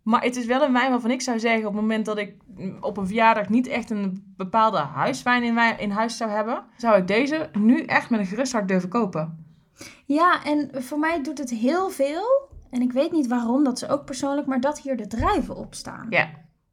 Maar het is wel een wijn waarvan ik zou zeggen, op het moment dat ik op een verjaardag niet echt een bepaalde huiswijn in, wijn, in huis zou hebben, zou ik deze nu echt met een gerust hart durven kopen. Ja, en voor mij doet het heel veel. En ik weet niet waarom, dat is ook persoonlijk, maar dat hier de druiven op staan. Ja.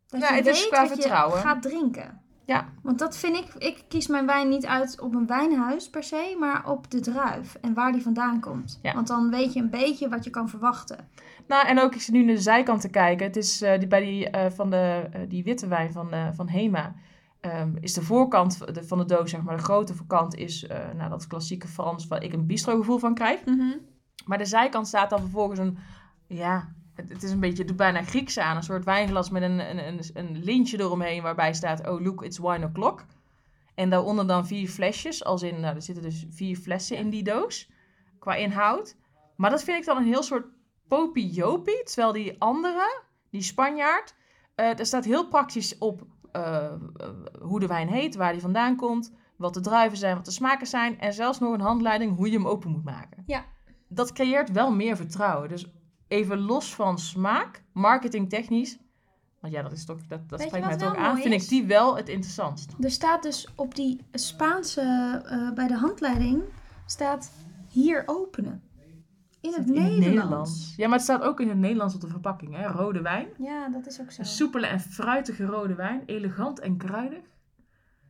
Dat Ja, je het is qua vertrouwen. je gaat drinken. Ja. Want dat vind ik, ik kies mijn wijn niet uit op een wijnhuis per se, maar op de druif en waar die vandaan komt. Ja. Want dan weet je een beetje wat je kan verwachten. Nou, en ook, ik zit nu naar de zijkant te kijken. Het is eh, die, bij die, eh, van de, eh, die witte wijn van, van Hema. ehm, is de voorkant van de doos, zeg maar, de grote kant is nou, dat klassieke Frans waar ik een bistro gevoel van krijg. Maar de zijkant staat dan vervolgens een, ja, het, het is een beetje, het doet bijna Grieks aan. Een soort wijnglas met een, een, een, een lintje eromheen waarbij staat, oh look, it's wine o'clock. En daaronder dan vier flesjes, als in, nou, er zitten dus vier flessen in die doos, qua inhoud. Maar dat vind ik dan een heel soort popiopie, terwijl die andere, die Spanjaard, eh er staat heel praktisch op eh, eh, hoe de wijn heet, waar die vandaan komt, wat de druiven zijn, wat de smaken zijn en zelfs nog een handleiding hoe je hem open moet maken. Ja. Dat creëert wel meer vertrouwen. Dus even los van smaak, marketingtechnisch, want ja, dat is toch dat, dat spreekt mij toch aan, vind is? ik die wel het interessantst. Er staat dus op die Spaanse, eh, bij de handleiding, staat hier openen. In het, Nederlands. Ja, maar het staat ook in het Nederlands op de verpakking, hè? Rode wijn. Ja, dat is ook zo. Een soepele en fruitige rode wijn. Elegant en kruidig.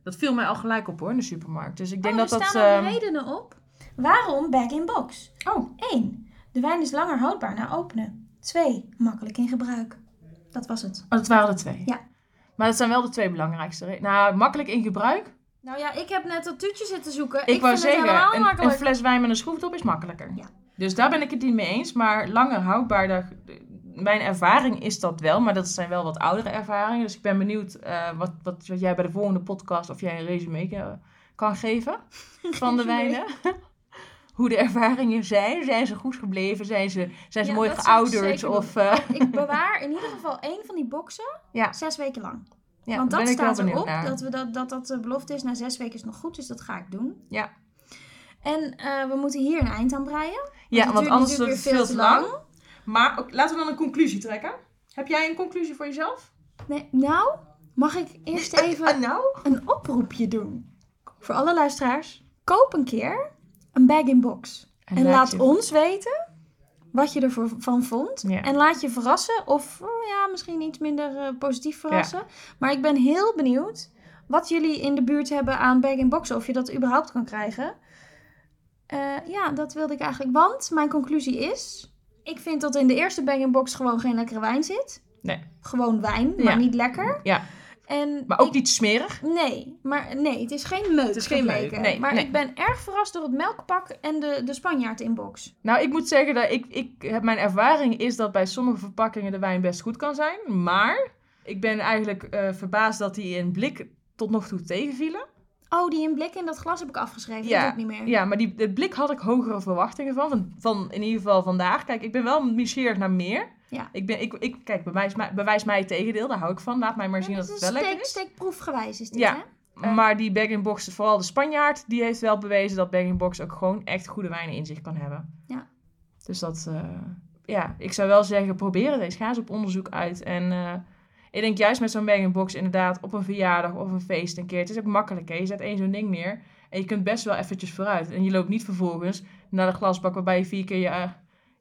Dat viel mij al gelijk op hoor, in de supermarkt. Dus ik denk oh, dat er dat... staan ook ehm, redenen op. Waarom bag-in-box? Oh, 1. De wijn is langer houdbaar na openen. 2. Makkelijk in gebruik. Dat was het. oh, dat waren er twee. Ja. Maar dat zijn wel de twee belangrijkste. re- Nou, makkelijk in gebruik. Nou ja, ik heb net dat tuutje zitten zoeken. Ik, Ik, wou vind het zeggen, helemaal een, makkelijk. een fles wijn met een schroefdop is makkelijker. Ja. Dus daar ben ik het niet mee eens. Maar langer houdbaar, daar, mijn ervaring is dat wel. Maar dat zijn wel wat oudere ervaringen. Dus ik ben benieuwd eh, wat, wat, wat jij bij de volgende podcast... of jij een resume eh, kan geven van de Resume. wijnen. Hoe de ervaringen zijn. Zijn ze goed gebleven? Zijn ze, zijn ze Ja, mooi geouderd? Of, eh, Ik bewaar in ieder geval één van die boxen ja, zes weken lang. ja, Want dat staat erop, naar. dat, we dat, dat dat de belofte is. Na zes weken is nog goed, dus dat ga ik doen. Ja. En eh, we moeten hier een eind aan breien. Ja, want anders wordt het veel te lang. Maar ook- laten we dan een conclusie trekken. Heb jij een conclusie voor jezelf? Nee, nou, mag ik eerst [laughs] even nou? een oproepje doen? Voor alle luisteraars. Koop een keer een bag-in-box. En, laat je- ons weten wat je ervan vond. Ja. En laat je verrassen. Of oh ja, misschien iets minder eh, positief verrassen. Maar ik ben heel benieuwd wat jullie in de buurt hebben aan bag-in-boxen. Of je dat überhaupt kan krijgen. Eh, ja, dat wilde ik eigenlijk. Want mijn conclusie is... Ik vind dat in de eerste bag-in-box gewoon geen lekkere wijn zit. Nee. Gewoon wijn, Ja. maar niet lekker. Ja, En maar ook ik- niet smerig. Nee, maar nee, het is geen meuk. Het is geen meuk, nee, maar nee. ik ben erg verrast door het melkpak en de, de Spanjaard inbox. Nou, ik moet zeggen dat ik, ik heb mijn ervaring is dat bij sommige verpakkingen de wijn best goed kan zijn. Maar ik ben eigenlijk eh, verbaasd dat die in blik tot nog toe tegenvielen. Oh, die in blik in dat glas heb ik afgeschreven. Ja, Dat ik niet meer. Ja, maar die, het blik had ik hogere verwachtingen van, van. Van in ieder geval vandaag. Kijk, ik ben wel nieuwsgierig naar meer. Ja. Ik ben, ik, ik, kijk, bewijs mij, bewijs mij het tegendeel. Daar hou ik van. Laat mij maar zien Ja, dat dat het wel een lekker is. steekproefgewijs is dit, Ja. hè? Eh, maar die bag-in-box, vooral de Spanjaard, die heeft wel bewezen dat bag-in-box ook gewoon echt goede wijnen in zich kan hebben. Ja. Dus dat, eh, ja, ik zou wel zeggen, probeer het eens. Ga eens op onderzoek uit. En eh, ik denk juist met zo'n bag-in-box inderdaad op een verjaardag of een feest een keer. Het is ook makkelijk, hè. Je zet één zo'n ding neer en je kunt best wel eventjes vooruit. En je loopt niet vervolgens naar de glasbak waarbij je vier keer je, eh,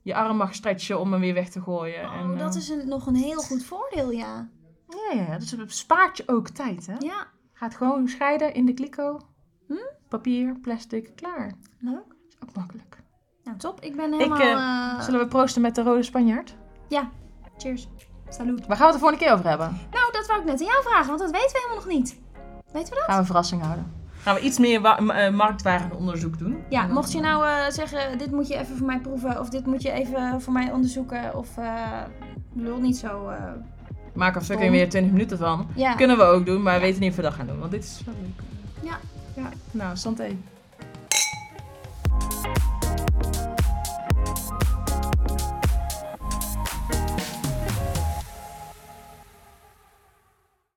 je arm mag stretchen om hem weer weg te gooien. Oh, en, dat eh, is een, nog een heel goed voordeel, ja. Ja, ja, dus het spaart je ook tijd, hè. Ja, Gaat gewoon scheiden in de kliko. Hm? Papier, plastic, klaar. leuk. is ook makkelijk. Nou, top. Ik ben helemaal... eh, eh, Zullen we proosten met de rode Spanjaard? Ja, cheers. Salut. Waar gaan we het de volgende keer over hebben? Nou, dat wou ik net aan jou vragen, want dat weten we helemaal nog niet. Weten we dat? Gaan we een verrassing houden. Gaan we iets meer eh, marktwaardenonderzoek doen? Ja, mocht je nou eh, zeggen, dit moet je even voor mij proeven, of dit moet je even voor mij onderzoeken, of eh lul niet zo. eh, Maak er fucking weer 20 minuten van. ja. Kunnen we ook doen, maar we weten niet of we dat gaan doen. Want dit is wel leuk. Ja. Ja, nou, santé.